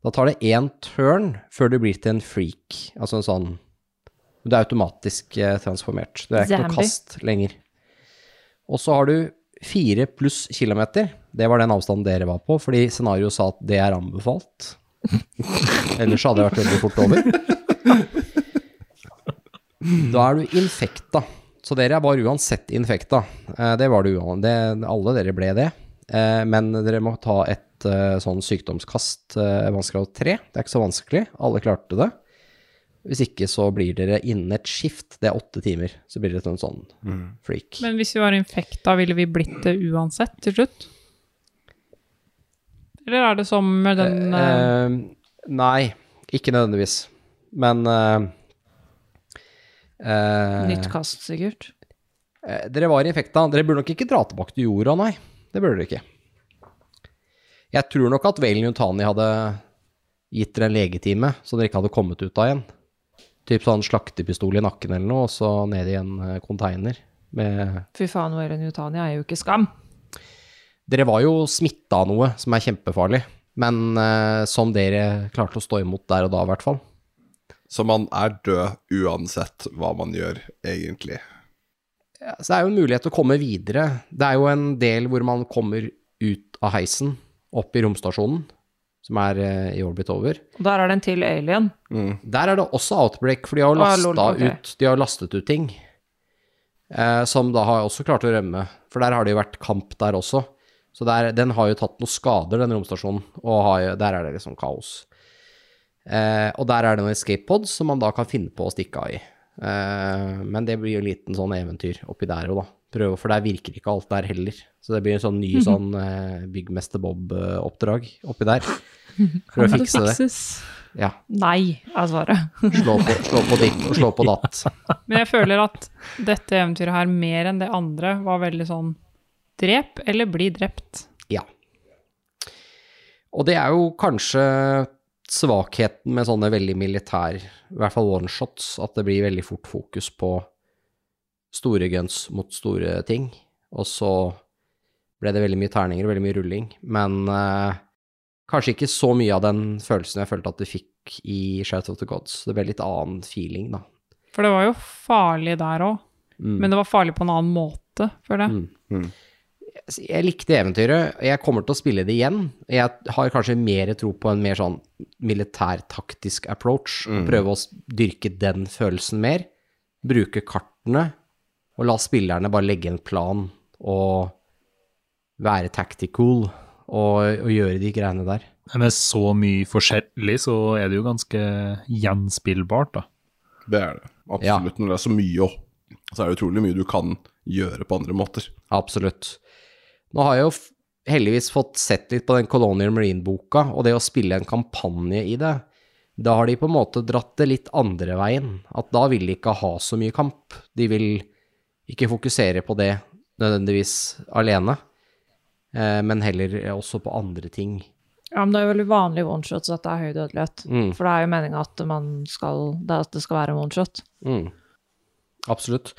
Da tar det én turn før du blir til en freak, altså en sånn Du er automatisk eh, transformert. Det er ikke noe kast lenger. Og så har du fire pluss kilometer. Det var den avstanden dere var på, fordi scenarioet sa at det er anbefalt. [laughs] Ellers hadde det vært veldig fort over. Da er du infekta. Så dere var uansett infekta. Eh, Det var du uansett. Alle dere ble det. Eh, Men dere må ta et eh, sånn sykdomskast, eh, vanskelig av tre. Det er ikke så vanskelig. Alle klarte det. Hvis ikke så blir dere innen et skift. Det er åtte timer. Så blir dere en sånn freak. Men hvis vi var infekta, ville vi blitt det uansett til slutt? Eller er det som med den uh, uh, nei, ikke nødvendigvis. Men uh, Eh, Nytt kast, sikkert. Eh, Dere var infekta. Dere burde nok ikke dra tilbake til jorda, nei. Det burde dere ikke. Jeg tror nok at Valen Juntani hadde gitt dere en legetime, så dere ikke hadde kommet ut av igjen. Typ sånn slaktepistol i nakken eller noe, og så ned i en eh, container med Fy faen, Valen Juntani er jo ikke skam. Dere var jo smitta av noe som er kjempefarlig, men eh, som dere klarte å stå imot der og da, i hvert fall. Så man er død uansett hva man gjør, egentlig. Ja, Så det er jo en mulighet til å komme videre. Det er jo en del hvor man kommer ut av heisen, opp i romstasjonen, som er eh, i orbit over. Og der er det en til alien. Der er det også outbreak, for de har Ah, lasta lol, ok. ut, de har lastet ut ting. Eh, som da har også klart å rømme, for der har det jo vært kamp der også. Så der, den har jo tatt noen skader, den romstasjonen, og har, jo- der er det liksom kaos. Eh, og der er det noen escape pods som man da kan finne på å stikke av i. Eh, men det blir jo en liten sånn eventyr oppi der òg, da. Prøve, for der virker ikke alt der heller. Så det blir en sånn ny [laughs] sånn uh, Byggmester Bob-oppdrag oppi der. [laughs] For å fikse det. Ja. Nei, er svaret. Slå på, slå på ditt og slå på [laughs] datt. Men jeg føler at dette eventyret her, mer enn det andre, var veldig sånn drep eller bli drept. Ja. Og det er jo kanskje svakheten med sånne veldig militær, i hvert fall one-shots, at det blir veldig fort fokus på store guns mot store ting. Og så ble det veldig mye terninger og veldig mye rulling. Men eh, kanskje ikke så mye av den følelsen jeg følte at du fikk i Shout of the Gods. Det ble litt annen feeling, da. For det var jo farlig der òg, Mm. men det var farlig på en annen måte, føler jeg. Mm. jeg likte eventyret. Jeg kommer til å spille det igjen. Jeg har kanskje mer tro på en mer sånn militærtaktisk approach. og Prøve å dyrke den følelsen mer. Bruke kartene, og la spillerne bare legge en plan og være tactical og, og gjøre de greiene der. Med så mye forskjellig, så er det jo ganske gjenspillbart, da. Det er det. Ja. Absolutt. Når det er så mye så er det utrolig mye du kan gjøre på andre måter. Absolutt. Nå har jeg jo heldigvis fått sett litt på den Colonial Marine-boka, og det å spille en kampanje i det. Da har de på en måte dratt det litt andre veien. At da vil de ikke ha så mye kamp. De vil ikke fokusere på det nødvendigvis alene, eh, men heller også på andre ting. Ja, men det er jo veldig vanlig i oneshots at det er høy dødelighet. Mm. For det er jo meninga at at det skal være en oneshot. Mm. Absolutt.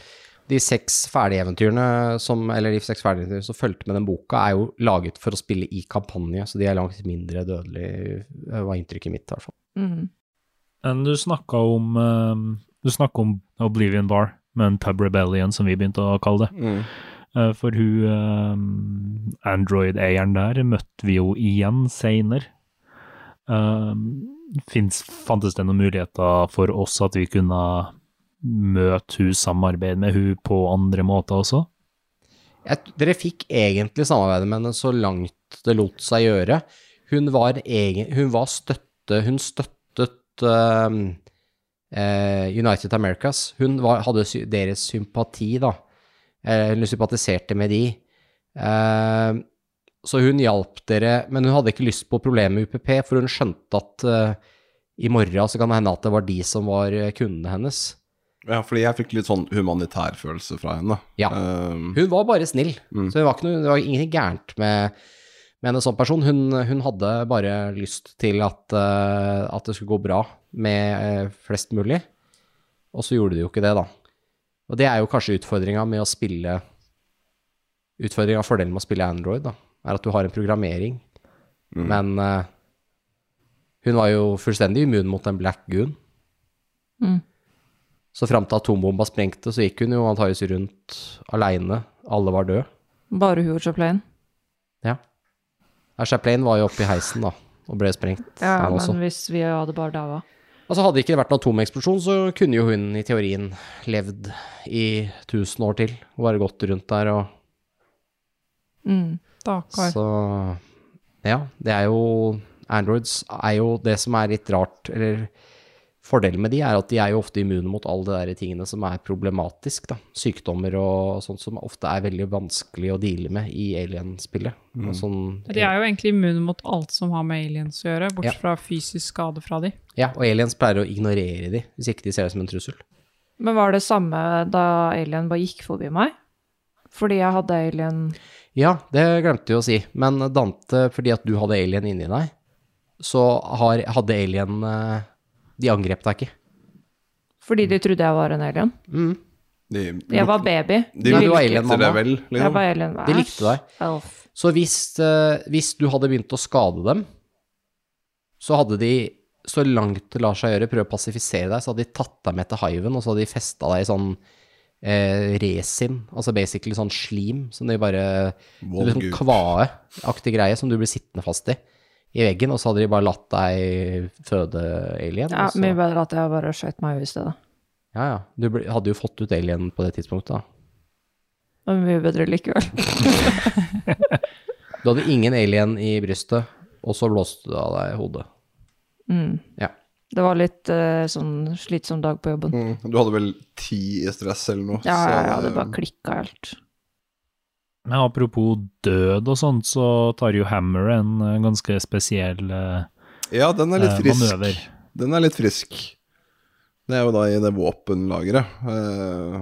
De seks ferdige eventyrene som, eller de seks ferdigeventyrene som fulgte med den boka, er jo laget for å spille i kampanje, så de er langt mindre dødelige, eh, var inntrykket mitt i hvert fall. Mm. Men du snakka om eh, Du om Oblivion Bar, med Tub Rebellion, som vi begynte å kalle det. Eh, For hun eh, Android-eieren der møtte vi jo igjen seinere. fantes det noen muligheter for oss at vi kunne møte hun, samarbeide med hun på andre måter også? Jeg, dere fikk egentlig samarbeide med henne så langt det lot seg gjøre. Hun var, egen, hun var støtte Hun støttet eh, United Americas. Hun var, hadde deres sympati, da. Eh, hun sympatiserte med de. Eh, så hun hjalp dere, men hun hadde ikke lyst på problemet med UPP, for hun skjønte at eh, i morgen så kan det hende at det var de som var eh, kundene hennes. Ja, fordi jeg fikk litt sånn humanitær følelse fra henne. Ja. Hun var bare snill, så hun var ikke noe, det var ingenting gærent med, med en sånn person. Hun, hun hadde bare lyst til at, eh, at det skulle gå bra med eh, flest mulig, og så gjorde det jo ikke det, da. Og det er jo kanskje utfordringa med å spille Utfordringa og fordelen med å spille Android, da, er at du har en programmering, men uh, hun var jo fullstendig immun mot en black goon. Mm. Så fram til atombomba sprengte, så gikk hun jo antakeligvis rundt aleine. Alle var døde. Bare hun og Chaplain. Chaplain var jo oppe i heisen, da, og ble sprengt, Ja, men også. hvis vi hadde bare daua. Altså, hadde det ikke vært en atomeksplosjon, så kunne jo hun i teorien levd i tusen år til, og bare gått rundt der og Mm. Stakkar. Så ja, det er jo Androids er jo det som er litt rart, eller Fordelen med de er at de er jo ofte immune mot alle de der tingene som er problematisk, da. Sykdommer og sånt som ofte er veldig vanskelig å deale med i alien-spillet. Og Sånn, De er jo egentlig immune mot alt som har med aliens å gjøre, bortsett Ja. fra fysisk skade fra de. Ja, og aliens pleier å ignorere de, hvis ikke de ser det som en trussel. Men var det samme da alien bare gikk forbi meg? Fordi jeg hadde alien Ja, det glemte vi å si. Men Dante, fordi at du hadde alien inni deg, så har, hadde alien eh, De angrep deg ikke. Fordi de trodde jeg var en alien. Mm. De, Jeg var baby. de Nei, du var alien, mamma. vel, Jeg liksom. var alien. De likte deg. Elf. Så hvis, uh, hvis du hadde begynt å skade dem, så hadde de, så langt det lar seg gjøre, prøvd å pasifisere deg, så hadde de tatt deg med til hiven, og så hadde de festa deg i sånn eh, resin, altså basically sånn slim, som de bare Det sånn kvae-aktig greie som du blir sittende fast i, i veggen, og så hadde de bare latt deg føde alien. Ja, så, mye bedre at jeg bare skjøt meg i stedet. ja, ja. Du ble, hadde jo fått ut alien på det tidspunktet, da. Men mye bedre likevel. [laughs] Du hadde ingen alien i brystet, og så blåste du av deg hodet. Mm. Ja. Det var litt uh, sånn slitsom dag på jobben. Mm, du hadde vel ti i stress eller noe? Ja, så ja, ja, det bare klikka helt. Men apropos død og sånt, så tar jo Hammer en eh, ganske spesiell manøver. Ja, den er litt eh, frisk. manøver. Den er litt frisk. Det er jo da i det våpenlageret. Eh,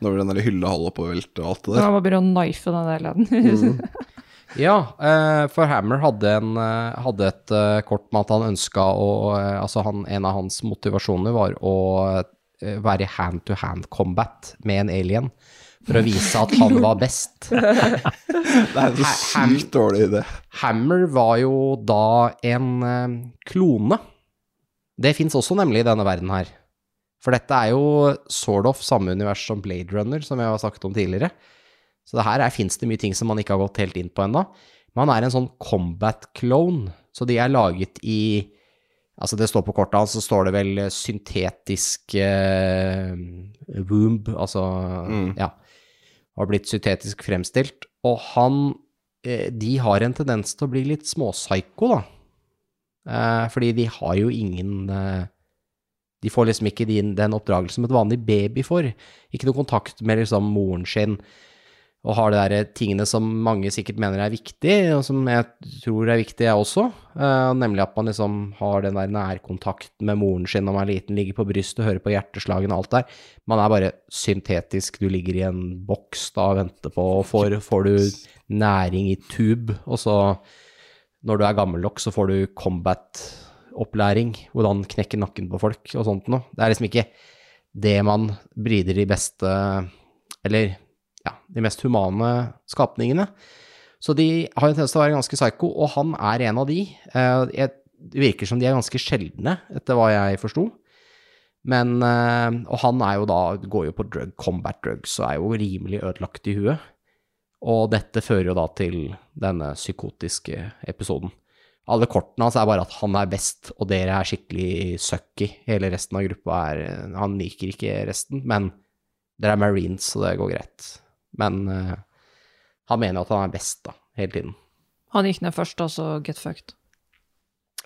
når den der hylla holder på å velte og alt det der. han må begynne å knife den alien. [laughs] Ja, eh, for Hammer hadde, en, eh, hadde et eh, kort med at han ønska å eh, Altså, han, en av hans motivasjoner var å eh, være i hand-to-hand combat med en alien. For å vise at han var best. [laughs] Det er en så sykt dårlig idé. Hammer var jo da en eh, klone. Det fins også nemlig i denne verden her. For dette er jo sort of samme univers som Blade Runner, som jeg har snakket om tidligere. Så det her fins det mye ting som man ikke har gått helt inn på ennå. Men han er en sånn combat clone, så de er laget i Altså, det står på kortet hans, så står det vel syntetisk eh, womb, altså Mm. Ja. Har blitt syntetisk fremstilt. Og han eh, De har en tendens til å bli litt småpsyko, da. Eh, fordi de har jo ingen eh, De får liksom ikke den oppdragelsen som et vanlig baby får. Ikke noe kontakt med liksom moren sin, og har det der tingene som mange sikkert mener er viktig, og som jeg tror er viktig, jeg også. Uh, nemlig at man liksom har den der nærkontakten med moren sin når man er liten, ligger på brystet, hører på hjerteslagene og alt der. Man er bare syntetisk, du ligger i en boks da og venter på, og får, får du næring i tube, og så når du er gammel nok, så får du combat-opplæring, hvordan knekke nakken på folk og sånt noe. Det er liksom ikke det man brider de beste, eller ja, de mest humane skapningene. Så de har en tendens til å være ganske psycho, og han er en av de. Eh, Det virker som de er ganske sjeldne, etter hva jeg forsto. Men eh, Og han er jo da, går jo på drug, combat drugs og er jo rimelig ødelagt i huet. Og dette fører jo da til denne psykotiske episoden. Alle kortene hans er bare at han er best, og dere er skikkelig sucky. Hele resten av gruppa er Han liker ikke resten, men dere er marines, så det går greit. Men uh, han mener at han er best, da, hele tiden. Han gikk ned først, og så get fucked.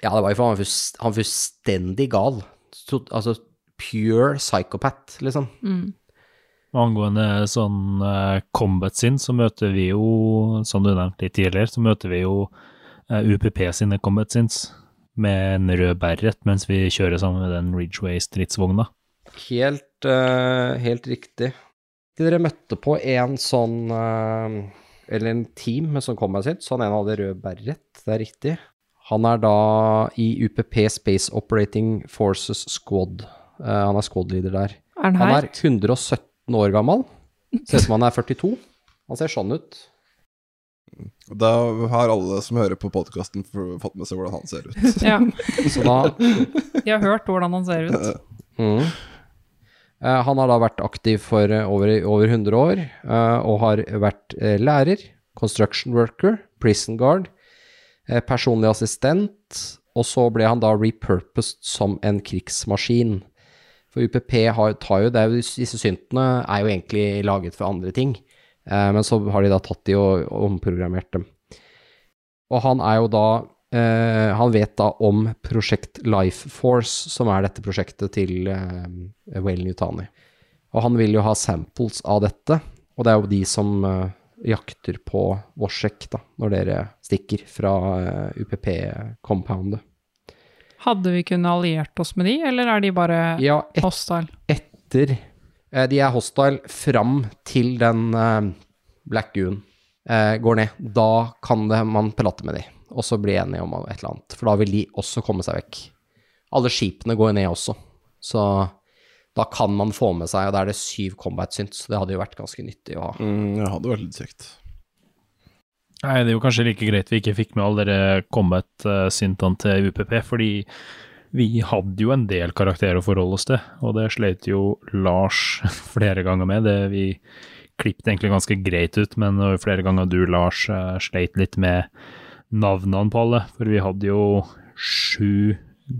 Ja, det var jo for han var fullst- han var fullstendig gal. Så, altså pure psychopath, liksom. Mm. Angående sånn uh, combat sin, så møter vi jo, som du nevnte litt tidligere, så møter vi jo uh, UPP sine combat sins med en rød Berret, mens vi kjører sammen med den Ridgeway-stridsvogna. Helt, uh, helt riktig. Dere møtte på en sånn eh, Eller en team med kom med sitt, så han ene hadde rød beret, det er riktig. Han er da i UPP Space Operating Forces Squad. Eh, han er squad-leader der. Er han Han er 117 år gammel. Ser ut som han er 42. Han ser sånn ut. Da har alle som hører på podkasten, fått med seg hvordan han ser ut. Ja, Så da [laughs] De har hørt hvordan han ser ut. mm. Eh, Han har da vært aktiv for eh, over, over 100 år, eh, og har vært lærer, construction worker, prison guard, personlig assistent, og så ble han da repurposed som en krigsmaskin. For UPP har, tar jo, det jo, disse syntene er jo egentlig laget for andre ting, men så har de da tatt de og omprogrammert dem. Og han er jo da eh, Han vet da om prosjekt Life Force, som er dette prosjektet til uh, Wayne Nutani. Og han vil jo ha samples av dette, og det er jo de som uh, jakter på Woshek, da, når dere stikker fra uh, UPP-compoundet. Hadde vi kunnet alliert oss med de, eller er de bare Ja, et, hostile? etter de er hostile fram til den Black Goon går ned. Da kan det, man prate med de, og så bli enige om et eller annet. For da vil de også komme seg vekk. Alle skipene går ned også, så da kan man få med seg, og da er det syv combat synts, så det hadde jo vært ganske nyttig å ha. Mm, det hadde vært litt kjekt. Nei, det er jo kanskje like greit vi ikke fikk med alle dere combat-syntene til UPP, fordi vi hadde jo en del karakterer å forholde oss til, og det sleit jo Lars [laughs] flere ganger med. Det vi klippet egentlig ganske greit ut, men flere ganger du, Lars, eh, sleit litt med navnene på alle, for vi hadde jo sju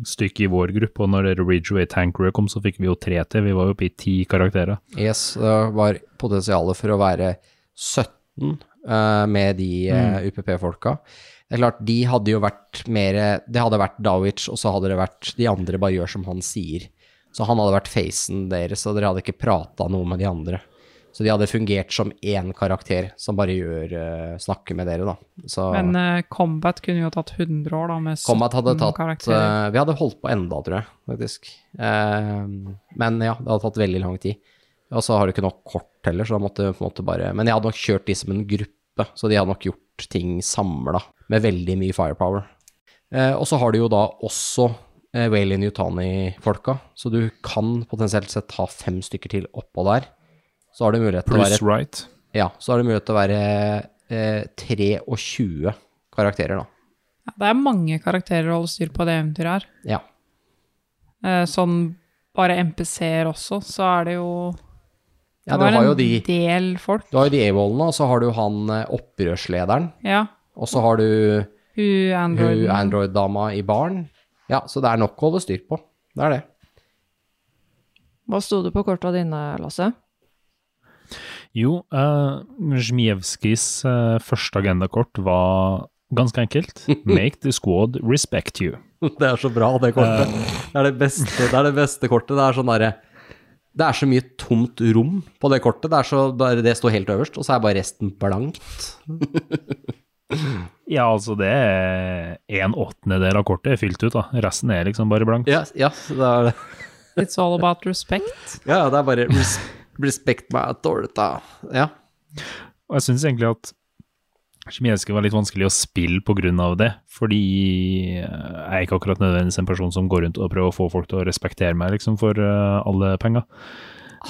stykker i vår gruppe, og når Ridgeway Tanker kom, så fikk vi jo tre til. Vi var jo oppe i ti karakterer. Yes, det var potensialet for å være 17 uh, med de uh, UPP-folka. Det er klart, de hadde jo vært mer Det hadde vært Dawich, og så hadde det vært De andre bare gjør som han sier. Så han hadde vært facen deres, og dere hadde ikke prata noe med de andre. Så de hadde fungert som én karakter som bare gjør uh, snakker med dere, da. Så Men uh, Combat kunne jo tatt 100 år, da, med 17 Combat hadde tatt karakterer. uh, Vi hadde holdt på enda, tror jeg, faktisk. Men ja, det hadde tatt veldig lang tid. Og så har du ikke nok kort heller, så da måtte på en måte bare Men jeg hadde nok kjørt de som en gruppe, så de hadde nok gjort ting samla, med veldig mye firepower. Og så har du jo da også Waylon Yutani-folka, så du kan potensielt sett ha fem stykker til oppå der. Så har du mulighet til å være Right. Ja, så har du mulighet til å være eh, 23 karakterer, da. Ja, det er mange karakterer å holde styr på det eventyret her. Ja. Eh, sånn bare MPC-er også, så er det jo Ja, du var har jo en de del folk. Du har jo de A-wallene, og så har du han eh, opprørslederen. Ja. Og så har du Hun hun Android. Android-dama i baren. Ja, så det er nok å holde styr på. Det er det. Hva sto det på korta dine, Lasse? Jo, uh, Zjmievskijs uh, første agendakort var ganske enkelt. [laughs] Make the squad respect you. [laughs] Det er så bra, det kortet. Det er det beste, det er det beste kortet. Det er sånn derre Det er så mye tomt rom på det kortet. Det er så bare det står helt øverst, og så er bare resten blankt. Ja, altså det er en åttendedel av kortet er fylt ut, da. Resten er liksom bare blankt. Ja, ja, det er det. It's all about respect. Ja, ja, det er bare res respect meg dårlig, da. Ja. Og jeg syns egentlig at Zjmievskij var litt vanskelig å spille av det, fordi eh, jeg er ikke akkurat nødvendigvis en person som går rundt og prøver å få folk til å respektere meg, liksom, for eh, alle penger.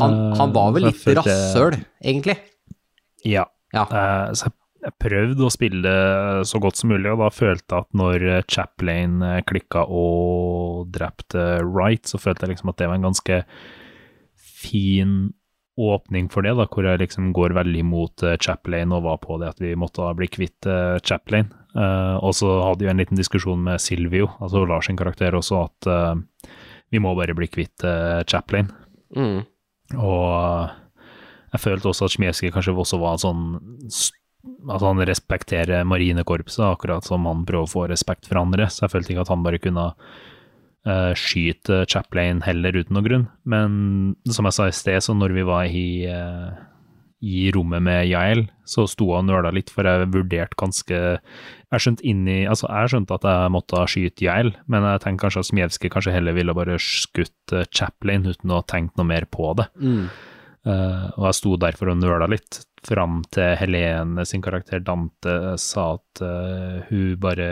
Han, han var vel litt rasshøl, egentlig. Ja. Ja. Eh, så jeg, jeg prøvde å spille det så godt som mulig, og da følte jeg at når Chaplain eh, klikka og drepte Wright, så følte jeg liksom at det var en ganske fin åpning for det, da, hvor jeg liksom går veldig mot uh, Chaplain og var på det at vi måtte bli kvitt uh, Chaplain. Uh, og så hadde vi en liten diskusjon med Silvio, altså Lars sin karakter også, at eh, vi må bare bli kvitt Chaplane. Mm. Og jeg følte også at Smievskij kanskje også var sånn At han respekterer marinekorpset, akkurat som han prøver å få respekt for andre. Så jeg følte ikke at han bare kunne eh, skyte Chaplain heller uten noen grunn. Men som jeg sa i sted, så når vi var i, uh, i rommet med Yael, så sto han og nøla litt, for jeg vurderte ganske Jeg skjønte inni Altså, jeg skjønte at jeg måtte skyte Yael, men jeg tenkte kanskje at Smievskij kanskje heller ville bare skutt Chaplain Chaplane uten å ha tenkt noe mer på det. Mm. Uh, og jeg sto derfor og nøla litt, fram til Helene sin karakter Dante sa at eh, hun bare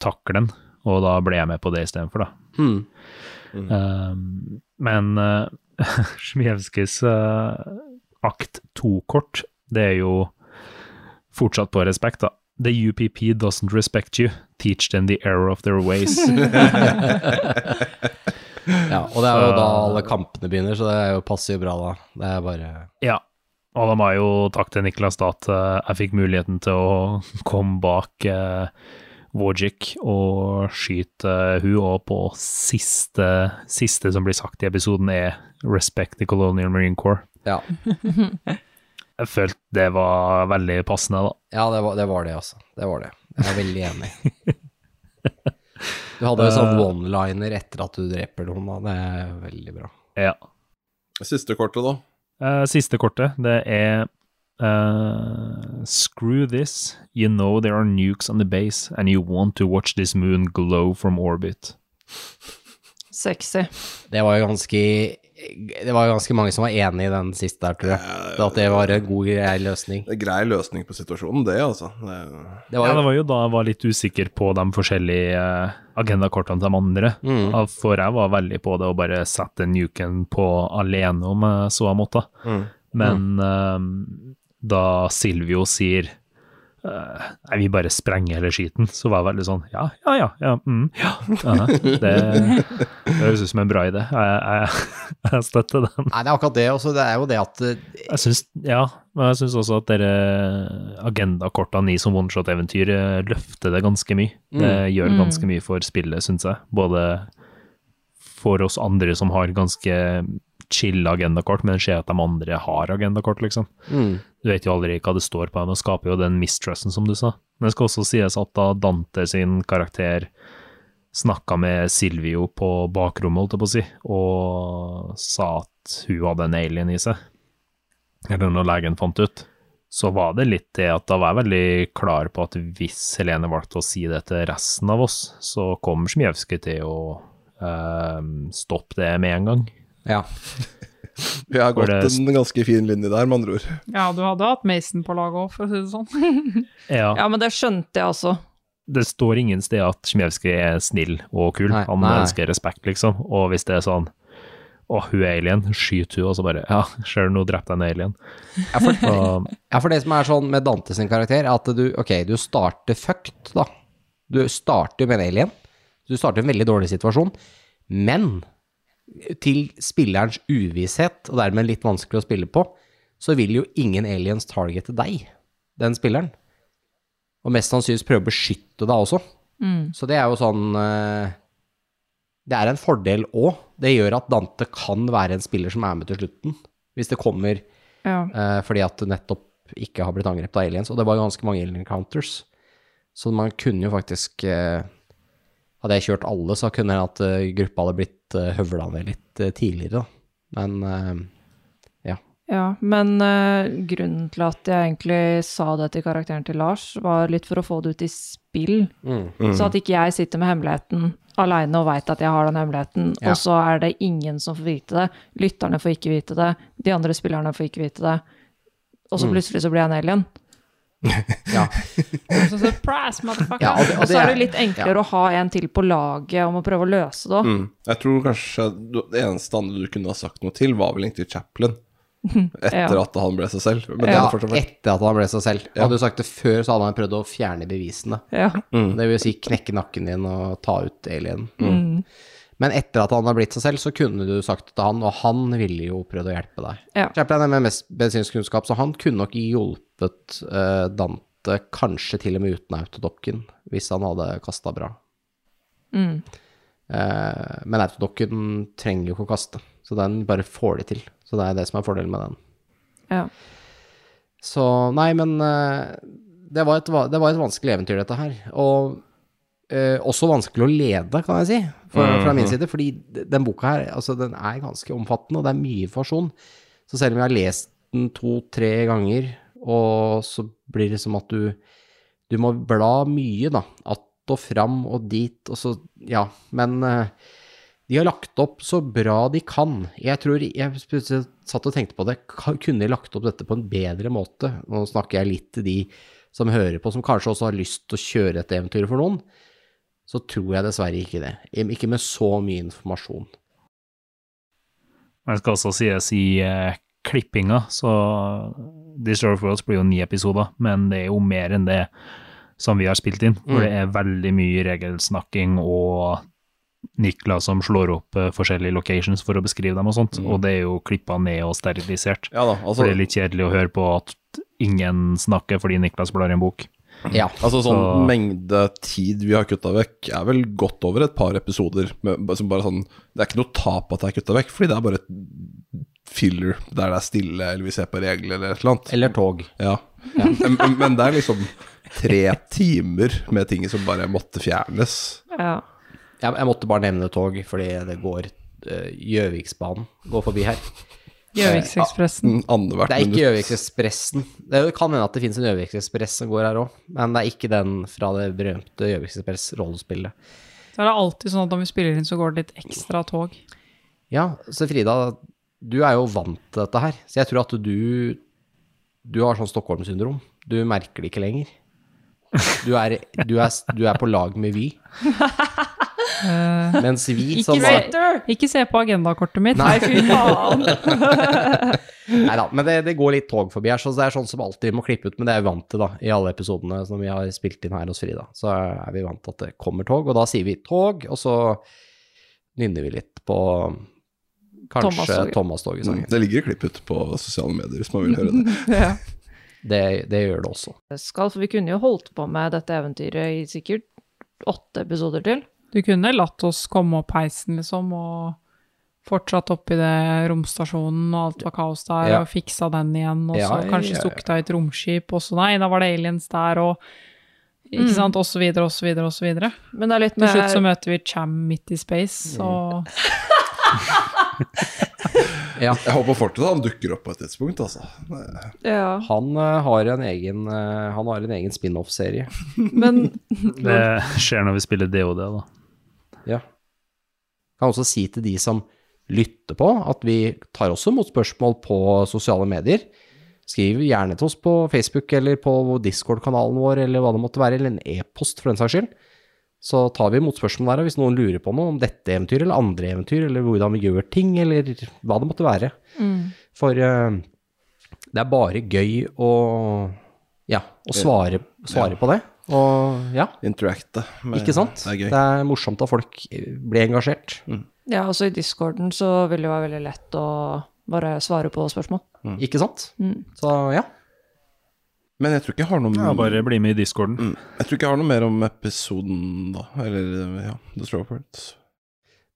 takler den, og da ble jeg med på det istedenfor, da. Mm. Eh, men [laughs] uh, Sjmijevskijs uh, akt to-kort, det er jo fortsatt på respekt, da. The UPP doesn't respect you. Teach them the error of their ways. [laughs] Ja, og det er jo da alle kampene begynner, så det er jo passer jo bra da. Det er bare Ja, og da må jeg jo takke til Niklas da at eh, jeg fikk muligheten til å [laughs] komme bak uh, Wojcik og skyter hun, og på siste, siste som blir sagt i episoden er 'Respect the Colonial Marine Corps'. Ja, [laughs] Jeg følte det var veldig passende, da. ja det, var, det var det, altså. Det var det. Jeg er veldig enig. [laughs] Du hadde jo sånn one-liner etter at du dreper noen, da. Det er veldig bra. Ja. Siste kortet, da. Eh, siste kortet, det er eh, Screw this. You know there are nukes on the base, and you want to watch this moon glow from orbit. Sexy. Det var jo ganske Det var jo ganske mange som var enig i den siste der, tror jeg. At det var en god, grei løsning. Det er grei løsning på situasjonen, det, altså. Det, Det Ja, det var jo da jeg var litt usikker på de forskjellige eh, agendakortene til de andre. Mm. For jeg var veldig på det å bare sette nuken på alene, om jeg så jeg måtte. Mm. Men eh, da Silvio sier eh, Nei, vi bare sprenger hele skiten, så var jeg veldig sånn Ja, ja, ja. ja, mm, ja. aha, Det, det høres ut som en bra idé. Jeg, jeg, jeg støtter den. Nei, det er akkurat det også. Det er jo det at eh, Jeg syns, ja, men jeg syns også at dere agendakortene i som one-shot-eventyr eh, løfter det ganske mye. Det gjør ganske mye for spillet, syns jeg. Både for oss andre som har ganske chill agendakort, men ser at de andre har agendakort, liksom. mm, Du vet jo aldri hva det står på dem, og skaper jo den mistrusten, som du sa. Men det skal også sies at da Dante sin karakter snakka med Silvio på bakrommet, holdt jeg på å si, og sa at hun hadde en alien i seg, eller når legen fant ut, så var det litt det at da var jeg veldig klar på at hvis Helene valgte å si det til resten av oss, så kommer Smijevskij til å eh, stoppe det med en gang. Ja. [laughs] vi har gått det- en ganske fin linje der, med andre ord. Ja, du hadde hatt Mason på laget òg, for å si det sånn. [laughs] Ja, Ja, men det skjønte jeg også. det står ingen sted at Sjmevskij er snill og kul. Nei, han nei. ønsker respekt, liksom. Og hvis det er sånn å, hun er alien, skyt hun, og så bare Ja, ser du, nå drepte jeg en alien. Ja, for, ja, for det som er sånn med Dante sin karakter, er at du, ok, du starter fucked, da. Du starter med en alien. Du starter i en veldig dårlig situasjon. Men til spillerens uvisshet, og dermed litt vanskelig å spille på, så vil jo ingen aliens targete deg, den spilleren. Og mest sannsynligvis prøve å beskytte deg også. Så det er jo sånn eh, Det er en fordel òg. Det gjør at Dante kan være en spiller som er med til slutten. Hvis det kommer Ja. uh, fordi at det nettopp ikke har blitt angrepet av aliens. Og det var ganske mange alien encounters. Så man kunne jo faktisk uh, Hadde jeg kjørt alle, så kunne jeg at uh, gruppa hadde blitt høvla ned litt eh, tidligere, da. Men eh, Ja, men eh, grunnen til at jeg egentlig sa det til karakteren til Lars, var litt for å få det ut i spill. mm, Så at ikke jeg sitter med hemmeligheten aleine og veit at jeg har den hemmeligheten, Ja. og så er det ingen som får vite det. Lytterne får ikke vite det, de andre spillerne får ikke vite det. Og så Mm. plutselig så blir jeg en alien. Ja. Så surprise, motherfucker! ja og, det, Og og så er det litt enklere å ha en til på laget om å prøve å løse det òg. Mm. Jeg tror kanskje det eneste andre du kunne ha sagt noe til, var vel egentlig Chaplin. Etter Ja. at han ble seg selv. Men ja, etter at han ble seg selv. Hadde du sagt det før, så hadde han prøvd å fjerne bevisene. Ja. Mm. Det vil si knekke nakken din og ta ut alienen. Mm. Men etter at han har blitt seg selv, så kunne du sagt det til han, og han ville jo prøvd å hjelpe deg. Ja. Chaplin er med mest medisinsk kunnskap, så han kunne nok hjulpet uh, Dante kanskje til og med uten autodokken, hvis han hadde kasta bra. Mm. Uh, men autodokken trenger jo ikke å kaste, så den bare får de til. Så det er det som er fordelen med den. ja. Så nei, men uh, det, var et, det var et vanskelig eventyr, dette her. Og eh, også vanskelig å lede, kan jeg si, fra, fra min side. Fordi den boka her, altså den er ganske omfattende, og det er mye informasjon. Så selv om jeg har lest den to-tre ganger, og så blir det som at du Du må bla mye, da. Att og fram og dit, og så Ja. Men eh, de har lagt opp så bra de kan. Jeg tror Jeg plutselig satt og tenkte på det. Kunne de lagt opp dette på en bedre måte? Nå snakker jeg litt til de som hører på, som kanskje også har lyst til å kjøre et eventyr for noen. Så tror jeg dessverre ikke det. Ikke med så mye informasjon. Det skal også sies i eh, klippinga, så Destroyer of Worlds blir jo ni episoder, men det er jo mer enn det som vi har spilt inn. For Mm. det er veldig mye regelsnakking og Niklas som slår opp uh, forskjellige locations for å beskrive dem og sånt, og det er jo klippa ned og sterilisert. Ja da, For altså, det er litt kjedelig å høre på at ingen snakker fordi Niklas blar i en bok. Ja. altså sånn Så- mengde tid vi har kutta vekk, er vel godt over et par episoder. Med, som bare sånn, det er ikke noe tap at det er kutta vekk, fordi det er bare et filler der det er stille, eller vi ser på regler, eller et eller annet. Eller tog. Ja. [laughs] Men, men- men det er liksom tre timer med ting som bare måtte fjernes. ja. Jeg, jeg måtte bare nevne tog, fordi det går Gjøviksbanen Gjøviksbanen går forbi her. Gjøviksekspressen. Det er ikke. Gjøviksekspressen. Det kan hende at det finnes en Gjøviksekspress som går her òg, men det er ikke den fra det berømte Gjøviksekspress-rollespillet. Så er det alltid sånn at når vi spiller inn, så går det litt ekstra tog. Ja, så Frida, du er jo vant til dette her, så jeg tror at du Du har sånn Stockholm-syndrom. Du merker det ikke lenger. Du er, du er, du er på lag med Vy. [laughs] Mens vi Ikke som se- var Ikke se på agendakortet mitt. Nei, fy faen! [laughs] Nei da, men det, det går litt tog forbi her, så det er sånn som alltid må klippe ut. Men det er vi vant til, da, i alle episodene som vi har spilt inn her hos Frida. Så er vi vant til at det kommer tog, og da sier vi tog, og så nynner vi litt på kanskje Thomas-toget. Thomas-toget-sangen. Det ligger klipp ut på sosiale medier hvis man vil høre det. [laughs] Ja. Det, det gjør det også. Skal, for vi kunne jo holdt på med dette eventyret i sikkert åtte episoder til. Du kunne latt oss komme opp heisen, liksom, og fortsatt opp i det romstasjonen, og alt var kaos der, Ja. og fiksa den igjen, og Ja, så ja, kanskje ja, ja. stukket av et romskip, og så nei, da var det aliens der, og ikke Mm. sant, og så videre, og så videre, og så videre. Men det er litt Til slutt så møter vi Cham midt i space, og [laughs] Ja. Jeg håper fortsatt han dukker opp på et tidspunkt, altså. Ja, Han uh, har en egen, uh, han har en egen spin-off-serie. men [laughs] Det skjer når vi spiller DOD, da. Ja. Kan også si til de som lytter på, at vi tar også imot spørsmål på sosiale medier. Skriv gjerne til oss på Facebook eller på Discord-kanalen vår, eller hva det måtte være, eller en e-post for den saks skyld. Så tar vi imot spørsmål der, og hvis noen lurer på noe om dette eventyret eller andre eventyr, eller hvordan vi gjør ting, eller hva det måtte være. For uh, det er bare gøy å, ja, å svare, svare på det. Og ja, Interacte. med- ikke sant? Det er gøy. Det er morsomt at folk blir engasjert. ja, også i discorden så vil det være veldig lett å bare svare på spørsmål. Ikke sant? Mm. Så ja. Men jeg tror ikke jeg har noe Ja, bare bli med i discorden. Mm. Jeg tror ikke jeg har noe mer om episoden, da. Eller, ja, The Strawbirds.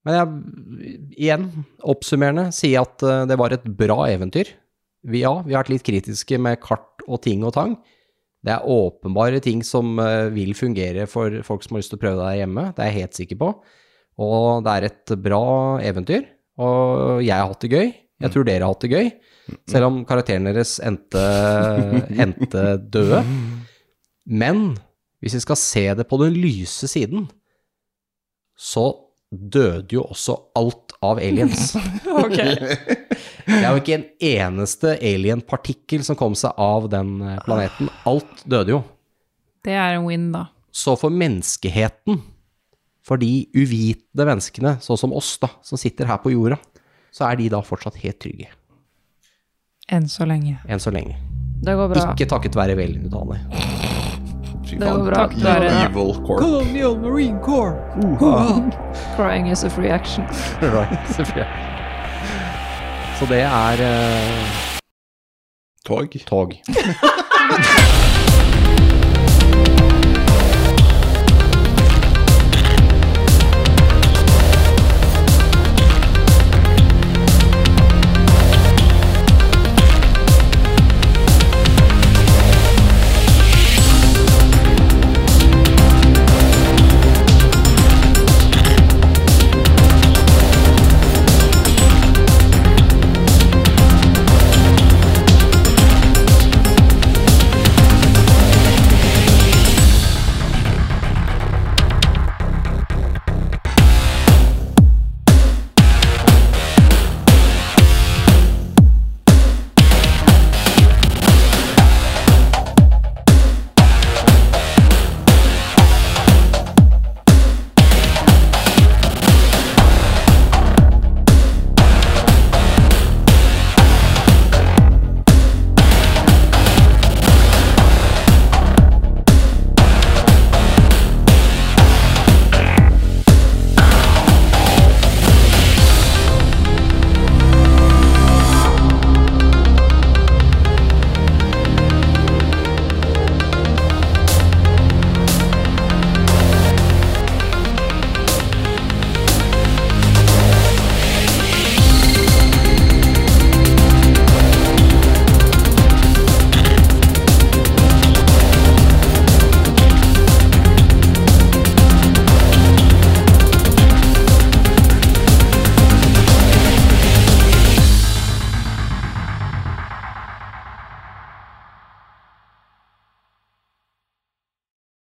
Men jeg, igjen, oppsummerende, sier at eh, det var et bra eventyr. Vi, ja, vi har vært litt kritiske med kart og ting og tang. Det er åpenbare ting som eh, vil fungere for folk som har lyst til å prøve det her hjemme. Det er jeg helt sikker på. Og det er et bra eventyr. Og jeg har hatt det gøy. Jeg tror dere har hatt det gøy. Selv om karakterene deres endte, [laughs] endte døde. Men hvis vi skal se det på den lyse siden, så døde jo også alt av aliens. [laughs] Ok. Det er jo ikke en eneste alien-partikkel som kom seg av den eh, planeten. Alt døde jo. det er en win, da. Så for menneskeheten, for de uvitende menneskene, sånn som oss da, som sitter her på jorda, så er de da fortsatt helt trygge, Enn så lenge. enn så lenge. Det går bra. Ikke takket være velutdannet. Fy Det går bra, bra. Takk en Evil Corp. Colonial Marine Corps! Crying is a free action. [laughs] Right, selvfølgelig. Så det er uh... Tog. tog. [laughs]